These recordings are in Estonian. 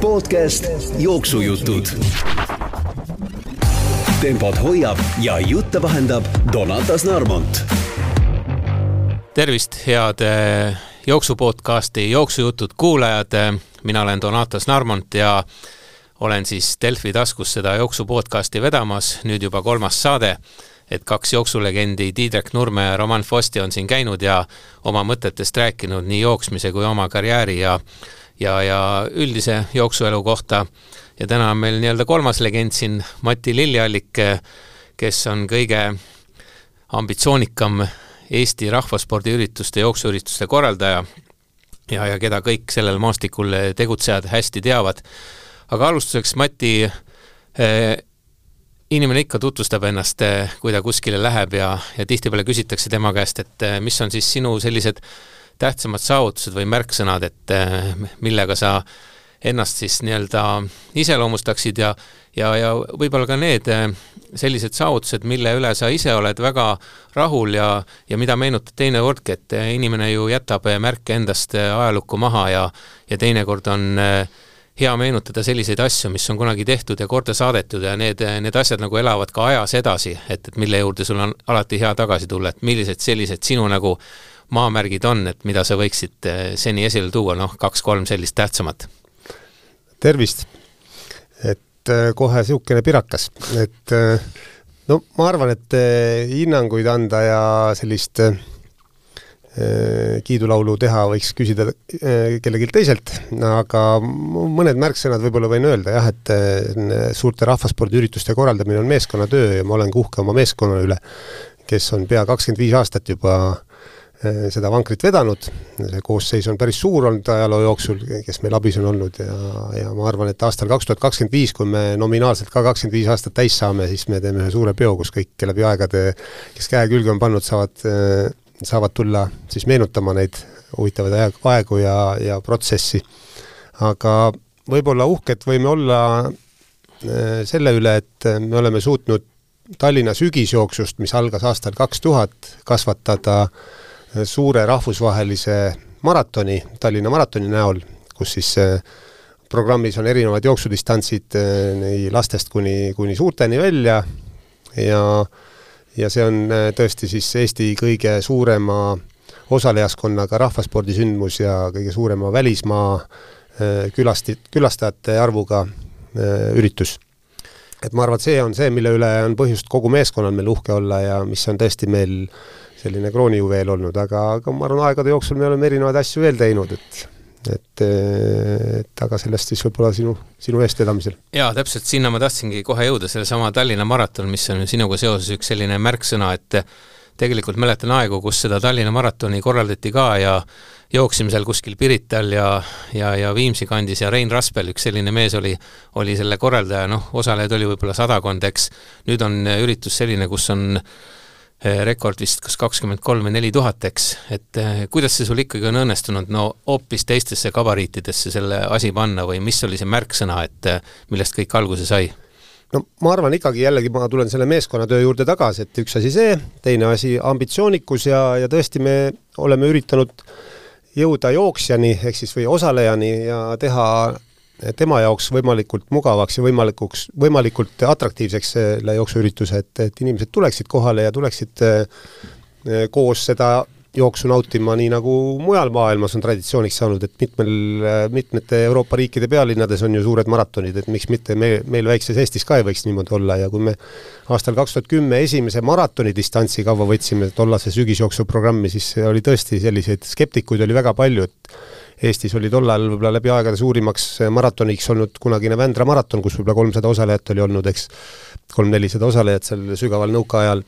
podcast Jooksujutud. tempot hoiab ja jutte vahendab Donatas Narmont. tervist, head eh, jooksupodcasti Jooksujutud kuulajad. mina olen Donatas Narmont ja olen siis Delfi taskus seda jooksupodcasti vedamas, nüüd juba kolmas saade et kaks jooksulegendi, Tiidrek Nurme ja Roman Fosti on siin käinud ja oma mõtetest rääkinud nii jooksmise kui oma karjääri ja ja, ja üldise jooksuelu kohta. ja täna on meil nii-öelda kolmas legend siin, Mati Lilliallik, kes on kõige ambitsioonikam Eesti rahvaspordiürituste, jooksuürituste korraldaja ja, ja keda kõik sellel maastikul tegutsejad hästi teavad. aga alustuseks, Mati eh,, inimene ikka tutvustab ennast, eh, kui ta kuskile läheb ja, ja tihtipeale küsitakse tema käest, et eh, mis on siis sinu sellised tähtsamad saavutused või märksõnad, et eh, millega sa ennast siis nii-öelda iseloomustaksid ja ja, ja võib-olla ka need sellised saavutused, mille üle sa ise oled väga rahul ja, ja mida meenutad teinekordki, et inimene ju jätab märke endast ajalukku maha ja, ja teinekord on äh, hea meenutada selliseid asju, mis on kunagi tehtud ja korda saadetud ja need, need asjad nagu elavad ka ajas edasi, et, et mille juurde sul on alati hea tagasi tulla, et millised sellised sinu nagu maamärgid on, et mida sa võiksid eh, seni esile tuua, noh, kaks-kolm sellist tähtsamat? tervist! et eh, kohe niisugune pirakas, et eh, no ma arvan, et hinnanguid anda ja sellist äh, Äh, kiidulaulu teha, võiks küsida äh, kellelgi teiselt, aga mõned märksõnad võib-olla võin öelda jah, et äh, suurte rahvaspordiürituste korraldamine on meeskonnatöö ja ma olen uhke oma meeskonna üle, kes on pea kakskümmend viis aastat juba seda vankrit vedanud, see koosseis on päris suur olnud ajaloo jooksul, kes meil abis on olnud ja, ja ma arvan, et aastal kaks tuhat kakskümmend viis, kui me nominaalselt ka kakskümmend viis aastat täis saame, siis me teeme ühe suure peo, kus kõik läbi aegade, kes käe külge on pannud, saavad saavad tulla siis meenutama neid huvitavaid aegu ja, ja protsessi. aga võib-olla uhked võime olla äh, selle üle, et me oleme suutnud Tallinna sügisjooksust, mis algas aastal kaks tuhat, kasvatada äh, suure rahvusvahelise maratoni, Tallinna maratoni näol, kus siis äh, programmis on erinevad jooksudistantsid nii lastest kuni, kuni suurteni välja ja äh, ja see on äh, tõesti siis Eesti kõige suurema osalejaskonnaga rahvaspordisündmus ja kõige suurema välismaa äh, külasti, külastajate arvuga äh, üritus. et ma arvan, et see on see, mille üle on põhjust kogu meeskonnal meil uhke olla ja mis on tõesti meil selline kroonijuveel olnud, aga, aga ma arvan, aegade jooksul me oleme erinevaid asju veel teinud, et et, et aga sellest siis võib-olla sinu, sinu eestvedamisel. jaa, täpselt sinna ma tahtsingi kohe jõuda, sellesama Tallinna maraton, mis on sinuga seoses üks selline märksõna, et tegelikult mäletan aegu, kus seda Tallinna maratoni korraldati ka ja jooksime seal kuskil Pirital ja, ja, ja Viimsi kandis ja Rein Raspel, üks selline mees oli, oli selle korraldaja, noh, osalejaid oli võib-olla sadakond, eks, nüüd on üritus selline, kus on rekord vist kas kakskümmend kolm või neli tuhat, eks, et eh, kuidas see sul ikkagi on õnnestunud no hoopis teistesse gabariitidesse selle asi panna või mis oli see märksõna, et eh, millest kõik alguse sai? no ma arvan ikkagi jällegi, ma tulen selle meeskonnatöö juurde tagasi, et üks asi see, teine asi ambitsioonikus ja, ja tõesti me oleme üritanud jõuda jooksjani ehk siis või osalejani ja teha tema jaoks võimalikult mugavaks ja võimalikuks, võimalikult atraktiivseks selle jooksuürituse, et, et inimesed tuleksid kohale ja tuleksid eh, koos seda jooksu nautima, nii nagu mujal maailmas on traditsiooniks saanud, et mitmel, mitmete Euroopa riikide pealinnades on ju suured maratonid, et miks mitte me, meil väikses Eestis ka ei võiks niimoodi olla ja kui me aastal kaks tuhat kümme esimese maratoni distantsi kava võtsime, tollase sügisjooksu programmi, siis oli tõesti selliseid skeptikuid oli väga palju, et Eestis oli tol ajal võib-olla läbi aegade suurimaks maratoniks olnud kunagine Vändra maraton, kus võib-olla kolmsada osalejat oli olnud, eks, kolm-nelisada osalejat seal sügaval nõukaajal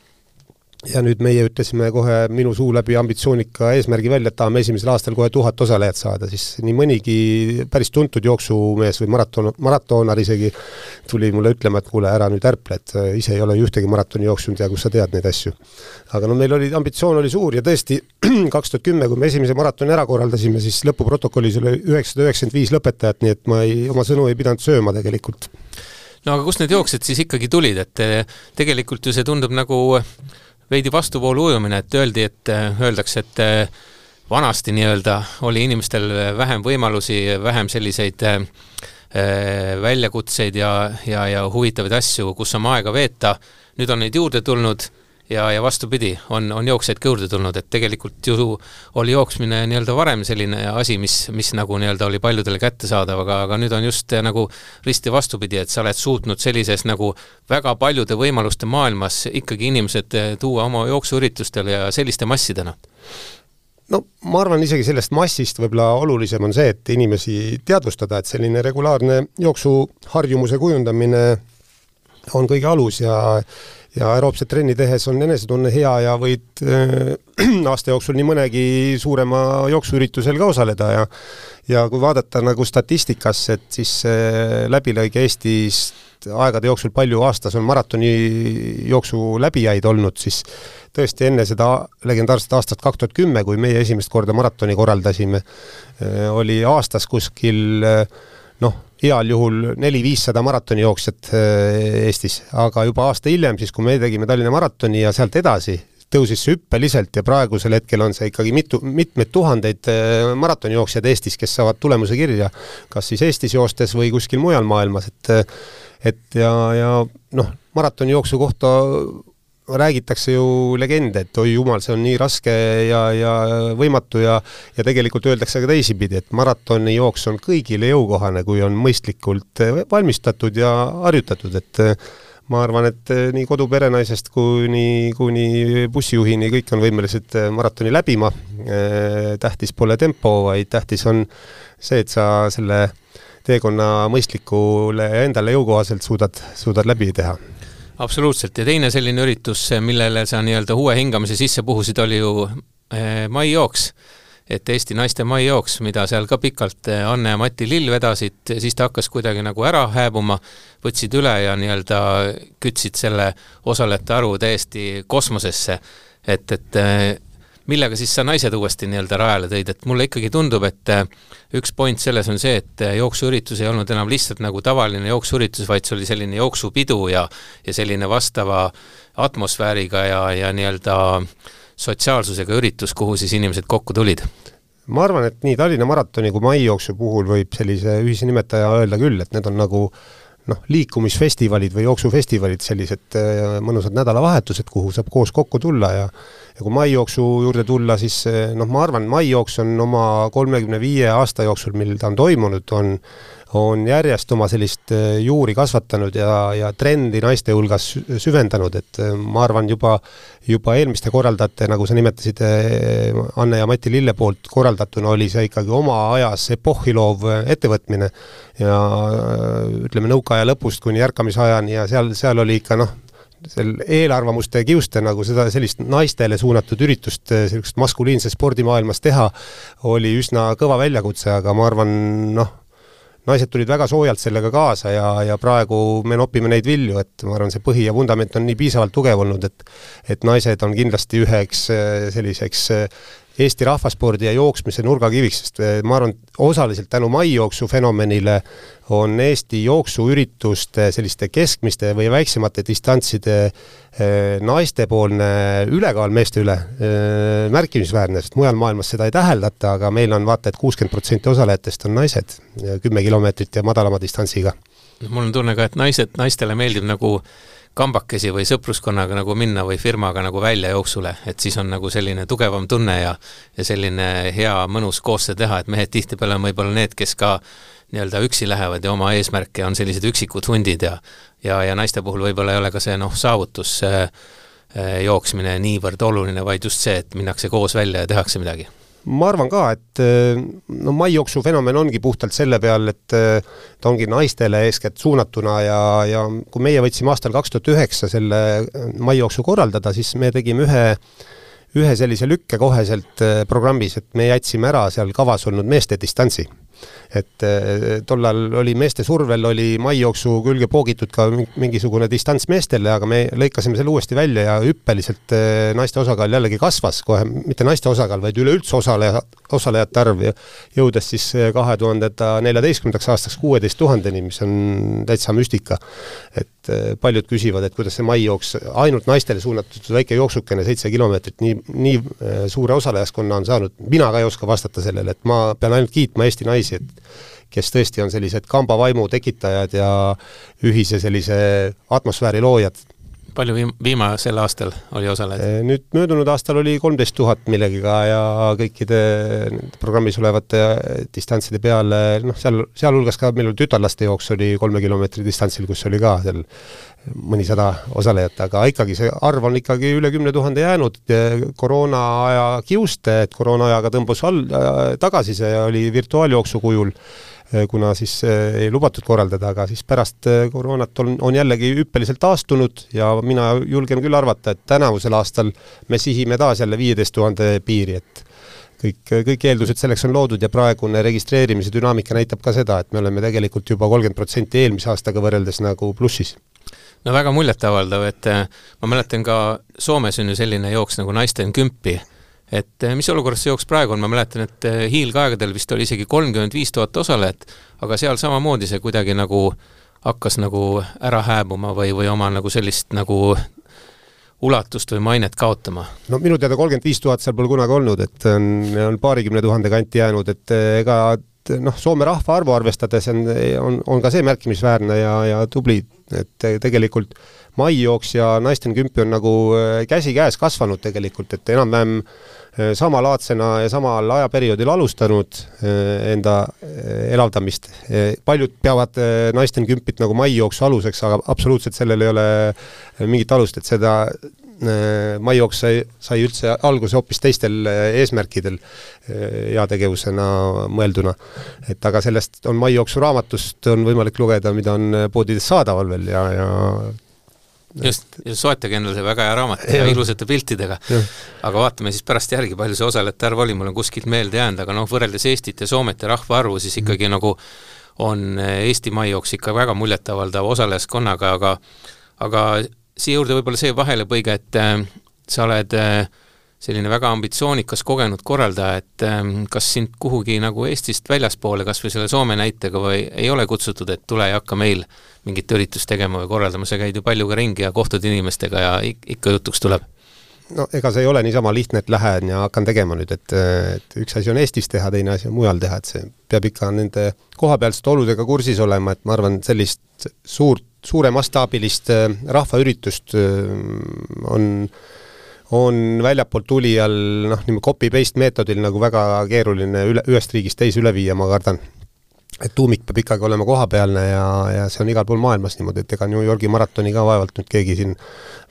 ja nüüd meie ütlesime kohe minu suu läbi ambitsioonika eesmärgi välja, et tahame esimesel aastal kohe tuhat osalejat saada, siis nii mõnigi päris tuntud jooksumees või maraton, maratoonar isegi tuli mulle ütlema, et kuule, ära nüüd ärple, et ise ei ole ju ühtegi maratoni jooksnud ja kust sa tead neid asju. aga no meil oli, ambitsioon oli suur ja tõesti, kaks tuhat kümme, kui me esimese maratoni ära korraldasime, siis lõpuprotokollis oli üheksasada üheksakümmend viis lõpetajat, nii et ma ei, oma sõnu ei pidanud sööma tegelikult no aga kust need jooksjad siis ikkagi tulid, et tegelikult ju see tundub nagu veidi vastuvoolu ujumine, et öeldi, et öeldakse, et eh, vanasti nii-öelda oli inimestel vähem võimalusi, vähem selliseid eh, väljakutseid ja, ja, ja huvitavaid asju, kus oma aega veeta, nüüd on neid juurde tulnud ja, ja vastupidi, on, on jooksjaid ka juurde tulnud, et tegelikult ju oli jooksmine nii-öelda varem selline asi, mis, mis nagu nii-öelda oli paljudele kättesaadav, aga, aga nüüd on just nagu risti vastupidi, et sa oled suutnud sellises nagu väga paljude võimaluste maailmas ikkagi inimesed tuua oma jooksuüritustele ja selliste massidena. No ma arvan isegi sellest massist võib-olla olulisem on see, et inimesi teadvustada, et selline regulaarne jooksuharjumuse kujundamine on kõige alus ja ja aeroobset trenni tehes on enesetunne hea ja võid äh, aasta jooksul nii mõnegi suurema jooksuüritusel ka osaleda ja ja kui vaadata nagu statistikasse, et siis äh, läbilõige Eestis aegade jooksul palju aastas on maratoni jooksu läbijaid olnud, siis tõesti enne seda legendaarset aastat kaks tuhat kümme, kui meie esimest korda maratoni korraldasime, äh, oli aastas kuskil äh, heal juhul neli-viissada maratonijooksjat äh, Eestis, aga juba aasta hiljem, siis kui me tegime Tallinna maratoni ja sealt edasi, tõusis see hüppeliselt ja praegusel hetkel on see ikkagi mitu, mitmeid tuhandeid äh, maratonijooksjaid Eestis, kes saavad tulemuse kirja, kas siis Eestis joostes või kuskil mujal maailmas, et et ja, ja noh, maratonijooksu kohta räägitakse ju legende, et oi jumal, see on nii raske ja, ja võimatu ja ja tegelikult öeldakse ka teisipidi, et maratonijooks on kõigile jõukohane, kui on mõistlikult valmistatud ja harjutatud, et ma arvan, et nii koduperenaisest kuni, kuni bussijuhini kõik on võimelised maratoni läbima. tähtis pole tempo, vaid tähtis on see, et sa selle teekonna mõistlikule ja endale jõukohaselt suudad, suudad läbi teha absoluutselt, ja teine selline üritus, millele sa nii-öelda uue hingamise sisse puhusid, oli ju eh, maijooks. et Eesti naiste maijooks, mida seal ka pikalt eh, Anne ja Mati Lill vedasid, siis ta hakkas kuidagi nagu ära hääbuma, võtsid üle ja nii-öelda kütsid selle osalejate arvu täiesti kosmosesse. et, et eh, millega siis sa naised uuesti nii-öelda rajale tõid, et mulle ikkagi tundub, et äh, üks point selles on see, et äh, jooksuüritus ei olnud enam lihtsalt nagu tavaline jooksuüritus, vaid see oli selline jooksupidu ja ja selline vastava atmosfääriga ja, ja nii-öelda sotsiaalsusega üritus, kuhu siis inimesed kokku tulid. Ma arvan, et nii Tallinna maratoni kui maijooksu puhul võib sellise ühise nimetaja öelda küll, et need on nagu noh, liikumisfestivalid või jooksufestivalid, sellised äh, mõnusad nädalavahetused, kuhu saab koos kokku tulla ja ja kui maijooksu juurde tulla, siis eh, noh, ma arvan, maijooks on oma kolmekümne viie aasta jooksul, mil ta on toimunud, on on järjest oma sellist eh, juuri kasvatanud ja, ja trendi naiste hulgas süvendanud, et eh, ma arvan, juba, juba eelmiste korraldajate, nagu sa nimetasid, Anne ja Mati Lille poolt korraldatuna, oli see ikkagi oma ajas epohhi loov ettevõtmine. Ja ütleme, nõukaaja lõpust kuni ärkamisajani ja seal, seal oli ikka noh, seal eelarvamuste kiuste nagu seda, sellist naistele suunatud üritust sellist maskuliinses spordimaailmas teha, oli üsna kõva väljakutse, aga ma arvan, noh, naised tulid väga soojalt sellega kaasa ja, ja praegu me nopime neid vilju, et ma arvan, see põhi ja vundament on nii piisavalt tugev olnud, et et naised on kindlasti üheks selliseks Eesti rahvaspordi ja jooksmise nurgakiviks, sest eh, ma arvan, osaliselt tänu maijooksu fenomenile on Eesti jooksuürituste selliste keskmiste või väiksemate distantside eh, naistepoolne ülekaal meeste üle eh, märkimisväärne, sest mujal maailmas seda ei täheldata, aga meil on vaata et, kuuskümmend protsenti osalejatest on naised, kümme kilomeetrit ja madalama distantsiga. mul on tunne ka, et naised, naistele meeldib nagu kambakesi või sõpruskonnaga nagu minna või firmaga nagu välja jooksule, et siis on nagu selline tugevam tunne ja ja selline hea mõnus koostöö teha, et mehed tihtipeale on võib-olla need, kes ka nii-öelda üksi lähevad ja oma eesmärke on sellised üksikud hundid ja ja, ja naiste puhul võib-olla ei ole ka see noh, saavutus äh, jooksmine niivõrd oluline, vaid just see, et minnakse koos välja ja tehakse midagi ma arvan ka, et eh, no maijooksu fenomen ongi puhtalt selle peal, et eh, ta ongi naistele eeskätt suunatuna ja, ja kui meie võtsime aastal kaks tuhat üheksa selle eh, maijooksu korraldada, siis me tegime ühe ühe sellise lükke koheselt programmis, et me jätsime ära seal kavas olnud meeste distantsi et eh, tollal oli meeste survel, oli maijooksu külge poogitud ka mingisugune distants meestele, aga me lõikasime selle uuesti välja ja hüppeliselt eh, naiste osakaal jällegi kasvas kohe, mitte naiste osakaal, vaid üleüldse osaleja, osalejate arv, jõudes siis eh, kahe tuhandenda neljateistkümnendaks aastaks kuueteist tuhandeni, mis on täitsa müstika. et paljud küsivad, et kuidas see maijooks, ainult naistele suunatud väike jooksukene, seitse kilomeetrit, nii, nii suure osalejaskonna on saanud, mina ka ei oska vastata sellele, et ma pean ainult kiitma Eesti naisi, et kes tõesti on sellised kambavaimu tekitajad ja ühise sellise atmosfääri loojad palju viim-, viimasel aastal oli osalejaid? nüüd möödunud aastal oli kolmteist tuhat millegiga ja kõikide programmis olevate distantside peale, noh, seal, sealhulgas ka meil tütarlaste jooks oli kolme kilomeetri distantsil, kus oli ka seal mõnisada osalejat, aga ikkagi see arv on ikkagi üle kümne tuhande jäänud koroona aja kiuste, et koroona ajaga tõmbus all äh,, tagasi, see oli virtuaaljooksu kujul kuna siis äh, ei lubatud korraldada, aga siis pärast äh, koroonat on, on jällegi hüppeliselt taastunud ja mina julgen küll arvata, et tänavusel aastal me sihime taas jälle viieteist tuhande piiri, et kõik, kõik eeldused selleks on loodud ja praegune registreerimise dünaamika näitab ka seda, et me oleme tegelikult juba kolmkümmend protsenti eelmise aastaga võrreldes nagu plussis. No väga muljetavaldav, et ma mäletan ka Soomes on ju selline jooks nagu naiste kümpi et eh, mis olukorras see jooks praegu on, ma mäletan, et eh, hiilgaegadel vist oli isegi kolmkümmend viis tuhat osalejat, aga seal samamoodi see kuidagi nagu hakkas nagu ära hääbuma või, või oma nagu sellist nagu ulatust või mainet kaotama? no minu teada kolmkümmend viis tuhat seal pole kunagi olnud, et on, on paarikümne tuhande kanti jäänud, et eh, ega noh, Soome rahvaarvu arvestades on, on, on ka see märkimisväärne ja, ja tubli, et tegelikult maijooks ja naisten kümpi on nagu käsikäes kasvanud tegelikult, et enam-vähem Äh, samalaadsena ja samal ajaperioodil alustanud äh, enda äh, elavdamist. paljud peavad naisten kümpit nagu mai jooksu aluseks, aga absoluutselt sellel ei ole mingit alust, et seda maijooks sai, sai üldse alguse hoopis teistel eesmärkidel heategevusena mõelduna. et aga sellest on maijooksu raamatust on võimalik lugeda, mida on poodides saadaval veel ja, ja just, ja soetage endale see väga hea raamat ja, ilusate piltidega. aga vaatame siis pärast järgi, palju see osalejate arv oli, mul on kuskilt meelde jäänud, aga noh, võrreldes Eestit ja Soomet ja rahvaarvu, siis ikkagi mm. nagu on Eesti maijooks ikka väga muljetavaldav osalejaskonnaga, aga aga siia juurde võib-olla see vahelepõige, et äh, sa oled äh, selline väga ambitsioonikas kogenud korraldaja, et ähm, kas sind kuhugi nagu Eestist väljaspoole, kas või selle Soome näitega või ei ole kutsutud, et tule ja hakka meil mingit üritust tegema või korraldama, sa käid ju palju ka ringi ja kohtud inimestega ja ikka jutuks tuleb? no ega see ei ole niisama lihtne, et lähen ja hakkan tegema nüüd, et, et üks asi on Eestis teha, teine asi on mujal teha, et see peab ikka nende kohapealsete oludega kursis olema, et ma arvan, sellist suurt, suuremastaabilist äh, rahvaüritust äh, on äh, on väljapoolt tulijal noh, niimoodi copy-paste meetodil nagu väga keeruline üle, ühest riigist teise üle viia, ma kardan. et tuumik peab ikkagi olema kohapealne ja, ja see on igal pool maailmas niimoodi, et ega New Yorgi maratoni ka vaevalt nüüd keegi siin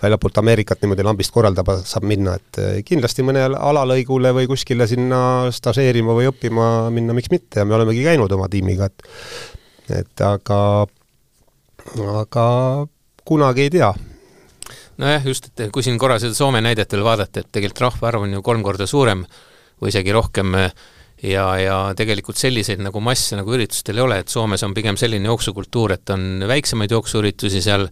väljapoolt Ameerikat niimoodi lambist korraldama saab minna, et eh, kindlasti mõnele alalõigule või kuskile sinna stažeerima või õppima minna, miks mitte, ja me olemegi käinud oma tiimiga, et et aga, aga kunagi ei tea nojah, just, et kui siin korra seda Soome näidet veel vaadata, et tegelikult rahvaarv on ju kolm korda suurem või isegi rohkem ja, ja tegelikult selliseid nagu masse nagu üritustel ei ole, et Soomes on pigem selline jooksukultuur, et on väiksemaid jooksuüritusi seal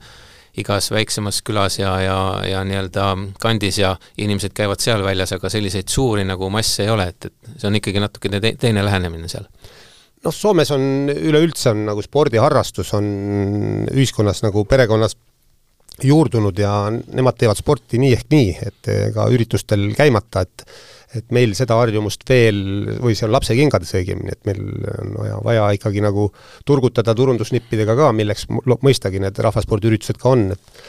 igas väiksemas külas ja, ja, ja nii-öelda kandis ja inimesed käivad seal väljas, aga selliseid suuri nagu masse ei ole, et, et see on ikkagi natuke te teine lähenemine seal. Noh, Soomes on üleüldse on nagu spordiharrastus on ühiskonnas nagu perekonnas juurdunud ja nemad teevad sporti nii ehk nii, et ega üritustel käimata, et et meil seda harjumust veel, või see on lapsekingades õigemini, et meil on vaja, vaja ikkagi nagu turgutada turundusnippidega ka, milleks mõistagi need rahvaspordiüritused ka on, et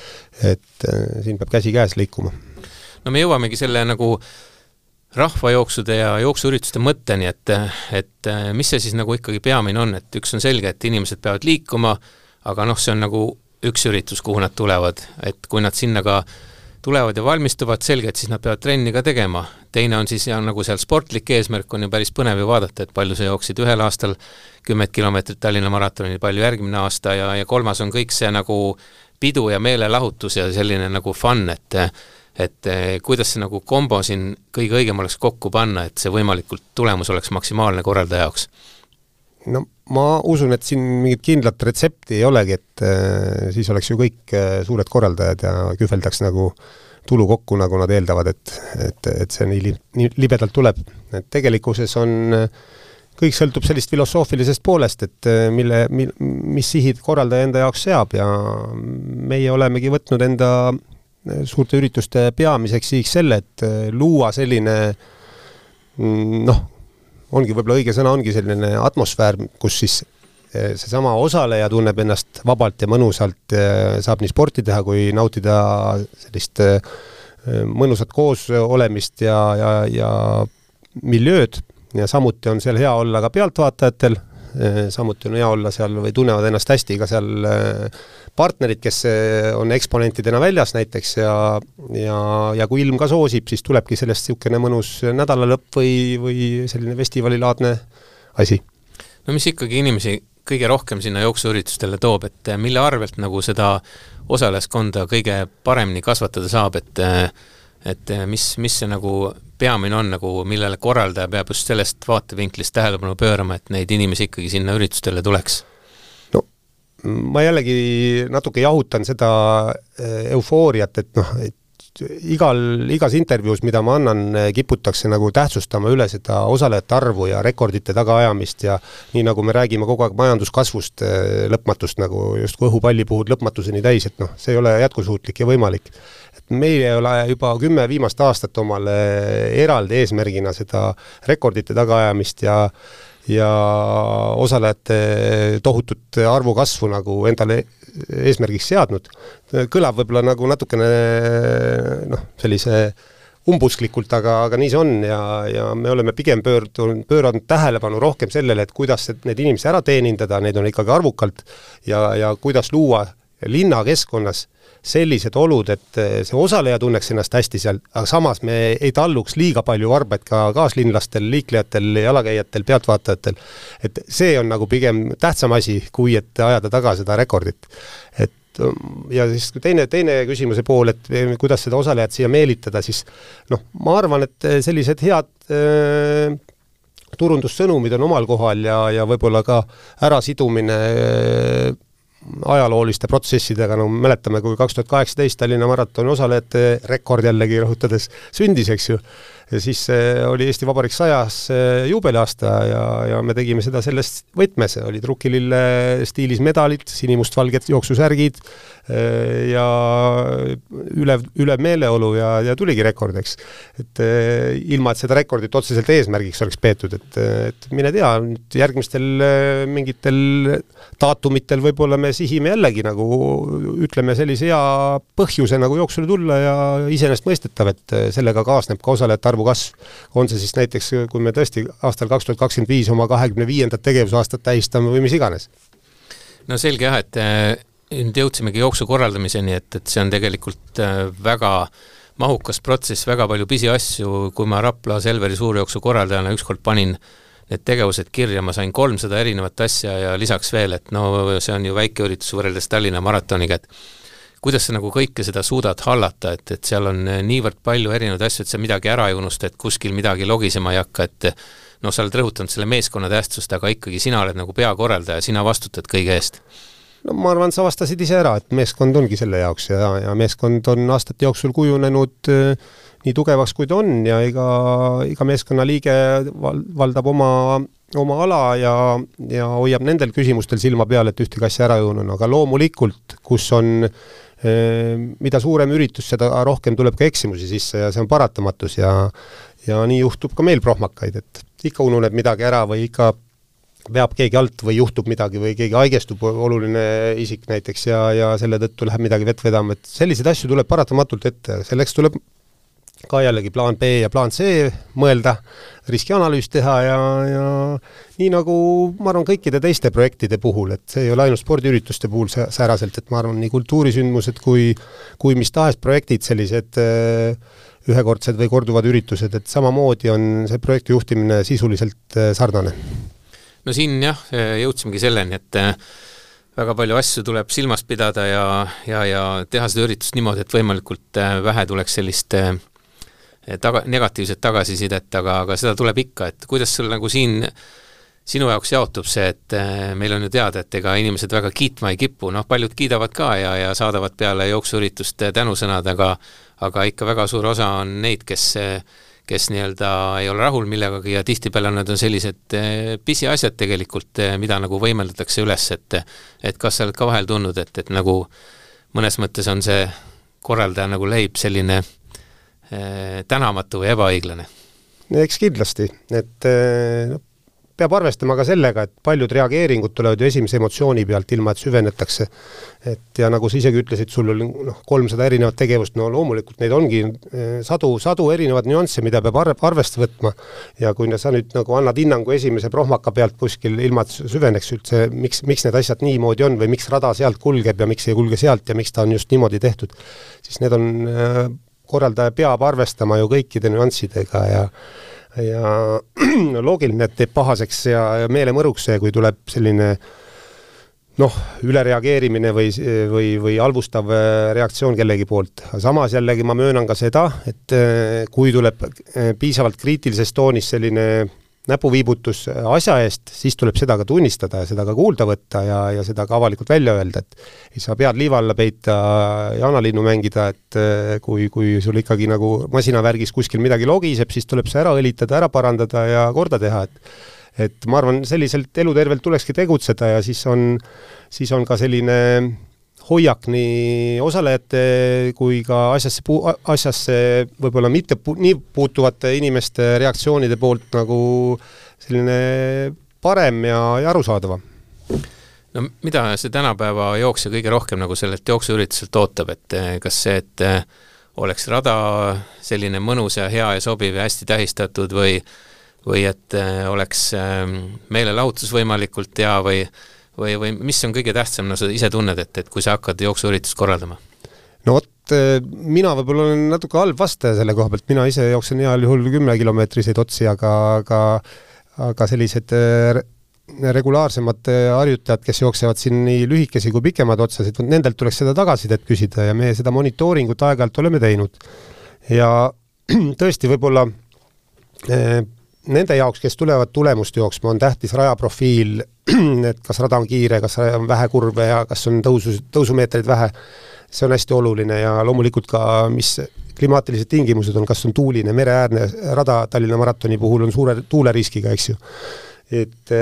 et äh, siin peab käsi käes liikuma. no me jõuamegi selle nagu rahvajooksude ja jooksuürituste mõtteni, et, et äh, mis see siis nagu ikkagi peamine on, et üks on selge, et inimesed peavad liikuma, aga noh, see on nagu üks üritus, kuhu nad tulevad, et kui nad sinna ka tulevad ja valmistuvad, selge, et siis nad peavad trenni ka tegema. teine on siis ja nagu seal sportlik eesmärk on ju päris põnev ju vaadata, et palju sa jooksid ühel aastal kümmet kilomeetrit Tallinna maratonil, palju järgmine aasta ja, ja kolmas on kõik see nagu pidu ja meelelahutus ja selline nagu fun, et et kuidas see nagu kombo siin kõige õigem oleks kokku panna, et see võimalikult tulemus oleks maksimaalne korraldaja jaoks no ma usun, et siin mingit kindlat retsepti ei olegi, et äh, siis oleks ju kõik äh, suured korraldajad ja kühveldaks nagu tulu kokku, nagu nad eeldavad, et, et, et see nii li-, nii libedalt tuleb. et tegelikkuses on, kõik sõltub sellist filosoofilisest poolest, et äh, mille, mil-, mis sihid korraldaja enda jaoks seab ja meie olemegi võtnud enda suurte ürituste peamiseks sihiks selle, et luua selline mm, noh, ongi võib-olla õige sõna, ongi selline atmosfäär, kus siis seesama osaleja tunneb ennast vabalt ja mõnusalt, saab nii sporti teha kui nautida sellist mõnusat koosolemist ja, ja, ja miljööd. Ja samuti on seal hea olla ka pealtvaatajatel, samuti on hea olla seal või tunnevad ennast hästi ka seal partnerid, kes eh, on eksponentidena väljas näiteks ja, ja, ja kui ilm ka soosib, siis tulebki sellest niisugune mõnus nädalalõpp või, või selline festivalilaadne asi. no mis ikkagi inimesi kõige rohkem sinna jooksuüritustele toob, et mille arvelt nagu seda osalejaskonda kõige paremini kasvatada saab, et et mis, mis see nagu peamine on nagu, millele korraldaja peab just sellest vaatevinklist tähelepanu pöörama, et neid inimesi ikkagi sinna üritustele tuleks? ma jällegi natuke jahutan seda äh, eufooriat, et noh, et igal, igas intervjuus, mida ma annan, kiputakse nagu tähtsustama üle seda osalejate arvu ja rekordite tagaajamist ja nii, nagu me räägime kogu aeg majanduskasvust lõpmatust, nagu justkui õhupalli puhud lõpmatuseni täis, et noh, see ei ole jätkusuutlik ja võimalik. Ei ole juba kümme viimast aastat omale eraldi eesmärgina seda rekordite tagaajamist ja ja osalejate tohutut arvu kasvu nagu endale eesmärgiks seadnud, kõlab võib-olla nagu natukene noh, sellise umbusklikult, aga, aga nii see on ja, ja me oleme pigem pöördunud, pööranud tähelepanu rohkem sellele, et kuidas need inimesi ära teenindada, neid on ikkagi arvukalt, ja, ja kuidas luua linnakeskkonnas sellised olud, et eh, see osaleja tunneks ennast hästi seal, aga samas me ei talluks liiga palju varbaid ka kaaslinlastel, liiklejatel, jalakäijatel, pealtvaatajatel. et see on nagu pigem tähtsam asi, kui et ajada taga seda rekordit. et ja siis teine, teine küsimuse pool, et kuidas seda osalejat siia meelitada, siis noh, ma arvan, et sellised head äh, turundussõnumid on omal kohal ja, ja võib-olla ka ärasidumine äh, ajalooliste protsessidega, no mäletame, kui kaks tuhat kaheksateist Tallinna maratoni osalejate rekord jällegi rõhutades sündis, eks ju, ja siis äh, oli Eesti Vabariik sajas äh, juubeliaasta ja, ja me tegime seda selles võtmes, olid rukkilille stiilis medalid, sinimustvalged jooksusärgid äh, ja ülev, ülev meeleolu ja, ja tuligi rekord, eks. et ilma, et seda rekordit otseselt eesmärgiks oleks peetud, et, et mine tea, nüüd järgmistel mingitel daatumitel võib-olla me sihime jällegi nagu ütleme sellise hea põhjuse nagu jooksule tulla ja iseenesestmõistetav, et sellega kaasneb ka osalejate arvu arvu kasv. on see siis näiteks, kui me tõesti aastal kaks tuhat kakskümmend viis oma kahekümne viiendat tegevusaastat tähistame või mis iganes. no selge jah, et äh, nüüd jõudsimegi jooksu korraldamiseni, et, et see on tegelikult äh, väga mahukas protsess, väga palju pisiasju, kui ma Rapla Selveri suurjooksu korraldajana ükskord panin need tegevused kirja, ma sain kolmsada erinevat asja ja lisaks veel, et no see on ju väike üritus võrreldes Tallinna maratoniga, et kuidas sa nagu kõike seda suudad hallata, et, et seal on eh, niivõrd palju erinevaid asju, et sa midagi ära ei unusta, et kuskil midagi logisema ei hakka, et noh, sa oled rõhutanud selle meeskonna tähtsust, aga ikkagi sina oled nagu peakorraldaja, sina vastutad kõige eest. No ma arvan, sa vastasid ise ära, et meeskond ongi selle jaoks ja, ja meeskond on aastate jooksul kujunenud äh, nii tugevaks, kui ta on ja iga, iga meeskonnaliige val, valdab oma, oma ala ja, ja hoiab nendel küsimustel silma peal, et ühtegi asja ära ei unune, aga loomulikult, kus on Ehm, mida suurem üritus, seda rohkem tuleb ka eksimusi sisse ja see on paratamatus ja ja nii juhtub ka meil prohmakaid, et ikka ununeb midagi ära või ikka veab keegi alt või juhtub midagi või keegi haigestub, oluline isik näiteks, ja, ja selle tõttu läheb midagi vett vedama, et selliseid asju tuleb paratamatult ette, selleks tuleb ka jällegi plaan B ja plaan C mõelda, riskianalüüs teha ja, ja nii nagu ma arvan, kõikide teiste projektide puhul, et see ei ole ainult spordiürituste puhul sääraselt, et ma arvan, nii kultuurisündmused kui, kui mis tahes projektid, sellised äh, ühekordsed või korduvad üritused, et samamoodi on see projekti juhtimine sisuliselt äh, sarnane. no siin jah, jõudsimegi selleni, et äh, väga palju asju tuleb silmas pidada ja, ja, ja teha seda üritust niimoodi, et võimalikult vähe tuleks sellist taga, negatiivset tagasisidet, aga, aga seda tuleb ikka, et kuidas sul nagu siin sinu jaoks jaotub see, et eh, meil on ju teada, et ega inimesed väga kiitma ei kipu, noh, paljud kiidavad ka ja, ja saadavad peale jooksuüritust tänusõnad, aga ikka väga suur osa on neid, kes kes nii-öelda ei ole rahul millegagi ja tihtipeale need on sellised eh, pisiasjad tegelikult, eh, mida nagu võimeldatakse üles, et et kas sa oled ka vahel tundnud, et, et nagu mõnes mõttes on see korraldaja nagu leib selline äh, tänamatu või ebaõiglane? eks kindlasti, et noh, peab arvestama ka sellega, et paljud reageeringud tulevad ju esimese emotsiooni pealt, ilma et süvenetakse. et ja nagu sa isegi ütlesid, sul oli noh, kolmsada erinevat tegevust, no loomulikult neid ongi eh, sadu, sadu erinevaid nüansse, mida peab arve, arvesse võtma. ja kui sa nüüd nagu annad hinnangu esimese prohmaka pealt kuskil, ilma et süveneks üldse, miks, miks need asjad niimoodi on või miks rada sealt kulgeb ja miks ei kulge sealt ja miks ta on just niimoodi tehtud, siis need on, eh, korraldaja peab arvestama ju kõikide nüanssidega ja ja loogiline, et teeb pahaseks ja, ja meelemõruks see, kui tuleb selline noh, ülereageerimine või, või, või halvustav äh, reaktsioon kellegi poolt. samas jällegi ma möönan ka seda, et äh, kui tuleb äh, piisavalt kriitilises toonis selline näpuviibutus asja eest, siis tuleb seda ka tunnistada ja seda ka kuulda võtta ja, ja seda ka avalikult välja öelda, et ei saa pead liiva alla peita, jaanalinnu mängida, et eh, kui, kui sul ikkagi nagu masinavärgis kuskil midagi logiseb, siis tuleb see ära õlitada, ära parandada ja korda teha, et et ma arvan, selliselt elutervelt tulekski tegutseda ja siis on, siis on ka selline hoiak nii osalejate kui ka asjasse, asjasse võib-olla mitte pu nii puutuvate inimeste reaktsioonide poolt nagu selline parem ja, ja arusaadavam. no mida see tänapäeva jooksja kõige rohkem nagu sellelt jooksuürituselt ootab, et eh, kas see, et eh, oleks rada selline mõnus ja hea ja sobiv ja hästi tähistatud või või et eh, oleks meelelahutus võimalikult hea või või, või mis on kõige tähtsam, no sa ise tunned, et, et kui sa hakkad jooksuüritust korraldama? no vot, eh, mina võib-olla olen natuke halb vastaja selle koha pealt, mina ise jooksen heal juhul kümnekilomeetriseid otsi, aga, aga aga sellised eh, regulaarsemad eh, harjutajad, kes jooksevad siin nii lühikesi kui pikemaid otsasid, nendelt tuleks seda tagasisidet küsida ja me seda monitooringut aeg-ajalt oleme teinud. ja tõesti, võib-olla nende jaoks, kes tulevad tulemust jooksma, on tähtis rajaprofiil, et kas rada on kiire, kas on vähe kurve ja kas on tõusu, tõusumeetreid vähe, see on hästi oluline ja loomulikult ka, mis klimaatilised tingimused on, kas on tuuline, mereäärne rada Tallinna maratoni puhul on suure tuuleriskiga, eks ju. et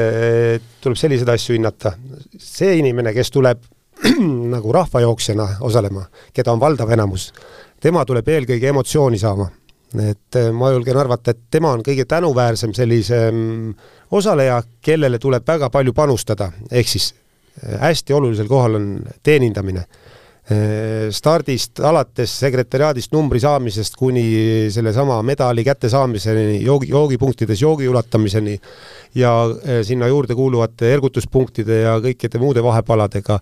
tuleb selliseid asju hinnata. see inimene, kes tuleb nagu rahvajooksjana osalema, keda on valdav enamus, tema tuleb eelkõige emotsiooni saama et äh, ma julgen arvata, et tema on kõige tänuväärsem sellise mm, osaleja, kellele tuleb väga palju panustada, ehk siis äh, hästi olulisel kohal on teenindamine. Äh, stardist alates sekretäriaadist numbri saamisest kuni sellesama medali kättesaamiseni, joogi, joogipunktides joogi ulatamiseni ja sinna juurde kuuluvate ergutuspunktide ja kõikide muude vahepaladega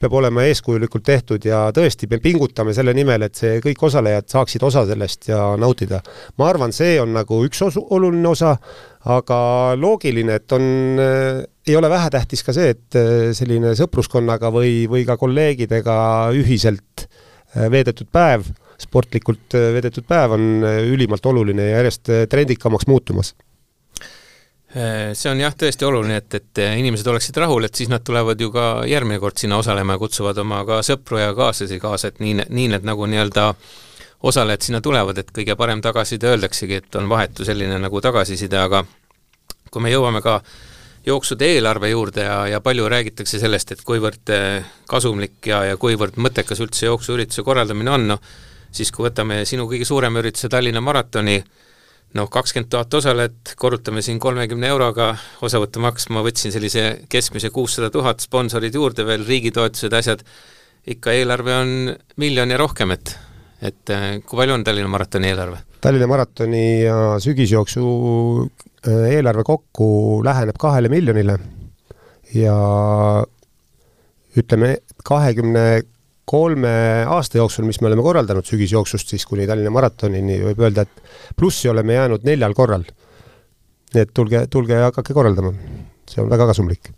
peab olema eeskujulikult tehtud ja tõesti, me pingutame selle nimel, et see kõik osalejad saaksid osa sellest ja nautida. ma arvan, see on nagu üks osu, oluline osa, aga loogiline, et on äh,, ei ole vähetähtis ka see, et äh, selline sõpruskonnaga või, või ka kolleegidega ühiselt äh, veedetud päev, sportlikult veedetud päev on ülimalt oluline ja järjest trendikamaks muutumas see on jah, tõesti oluline, et, et inimesed oleksid rahul, et siis nad tulevad ju ka järgmine kord sinna osalema ja kutsuvad oma ka sõpru ja kaaslasi kaasa, et nii, nii need nagu nii-öelda osalejad sinna tulevad, et kõige parem tagasiside öeldaksegi, et on vahetu selline nagu tagasiside, aga kui me jõuame ka jooksude eelarve juurde ja, ja palju räägitakse sellest, et kuivõrd äh, kasumlik ja, ja kuivõrd mõttekas üldse jooksuürituse korraldamine on, noh siis kui võtame sinu kõige suurema ürituse, Tallinna maratoni, noh, kakskümmend tuhat osalejat, korrutame siin kolmekümne euroga, osavõttumaks ma võtsin sellise keskmise kuussada tuhat, sponsorid juurde veel, riigitoetused, asjad, ikka eelarve on miljon ja rohkem, et et äh, kui palju on Tallinna maratoni eelarve? Tallinna maratoni ja sügisjooksu äh, eelarve kokku läheneb kahele miljonile ja ütleme, kahekümne kolme aasta jooksul, mis me oleme korraldanud sügisjooksust siis kuni Tallinna maratonini, võib öelda, et plussi oleme jäänud neljal korral. nii et tulge, tulge ja hakake korraldama. see on väga kasumlik.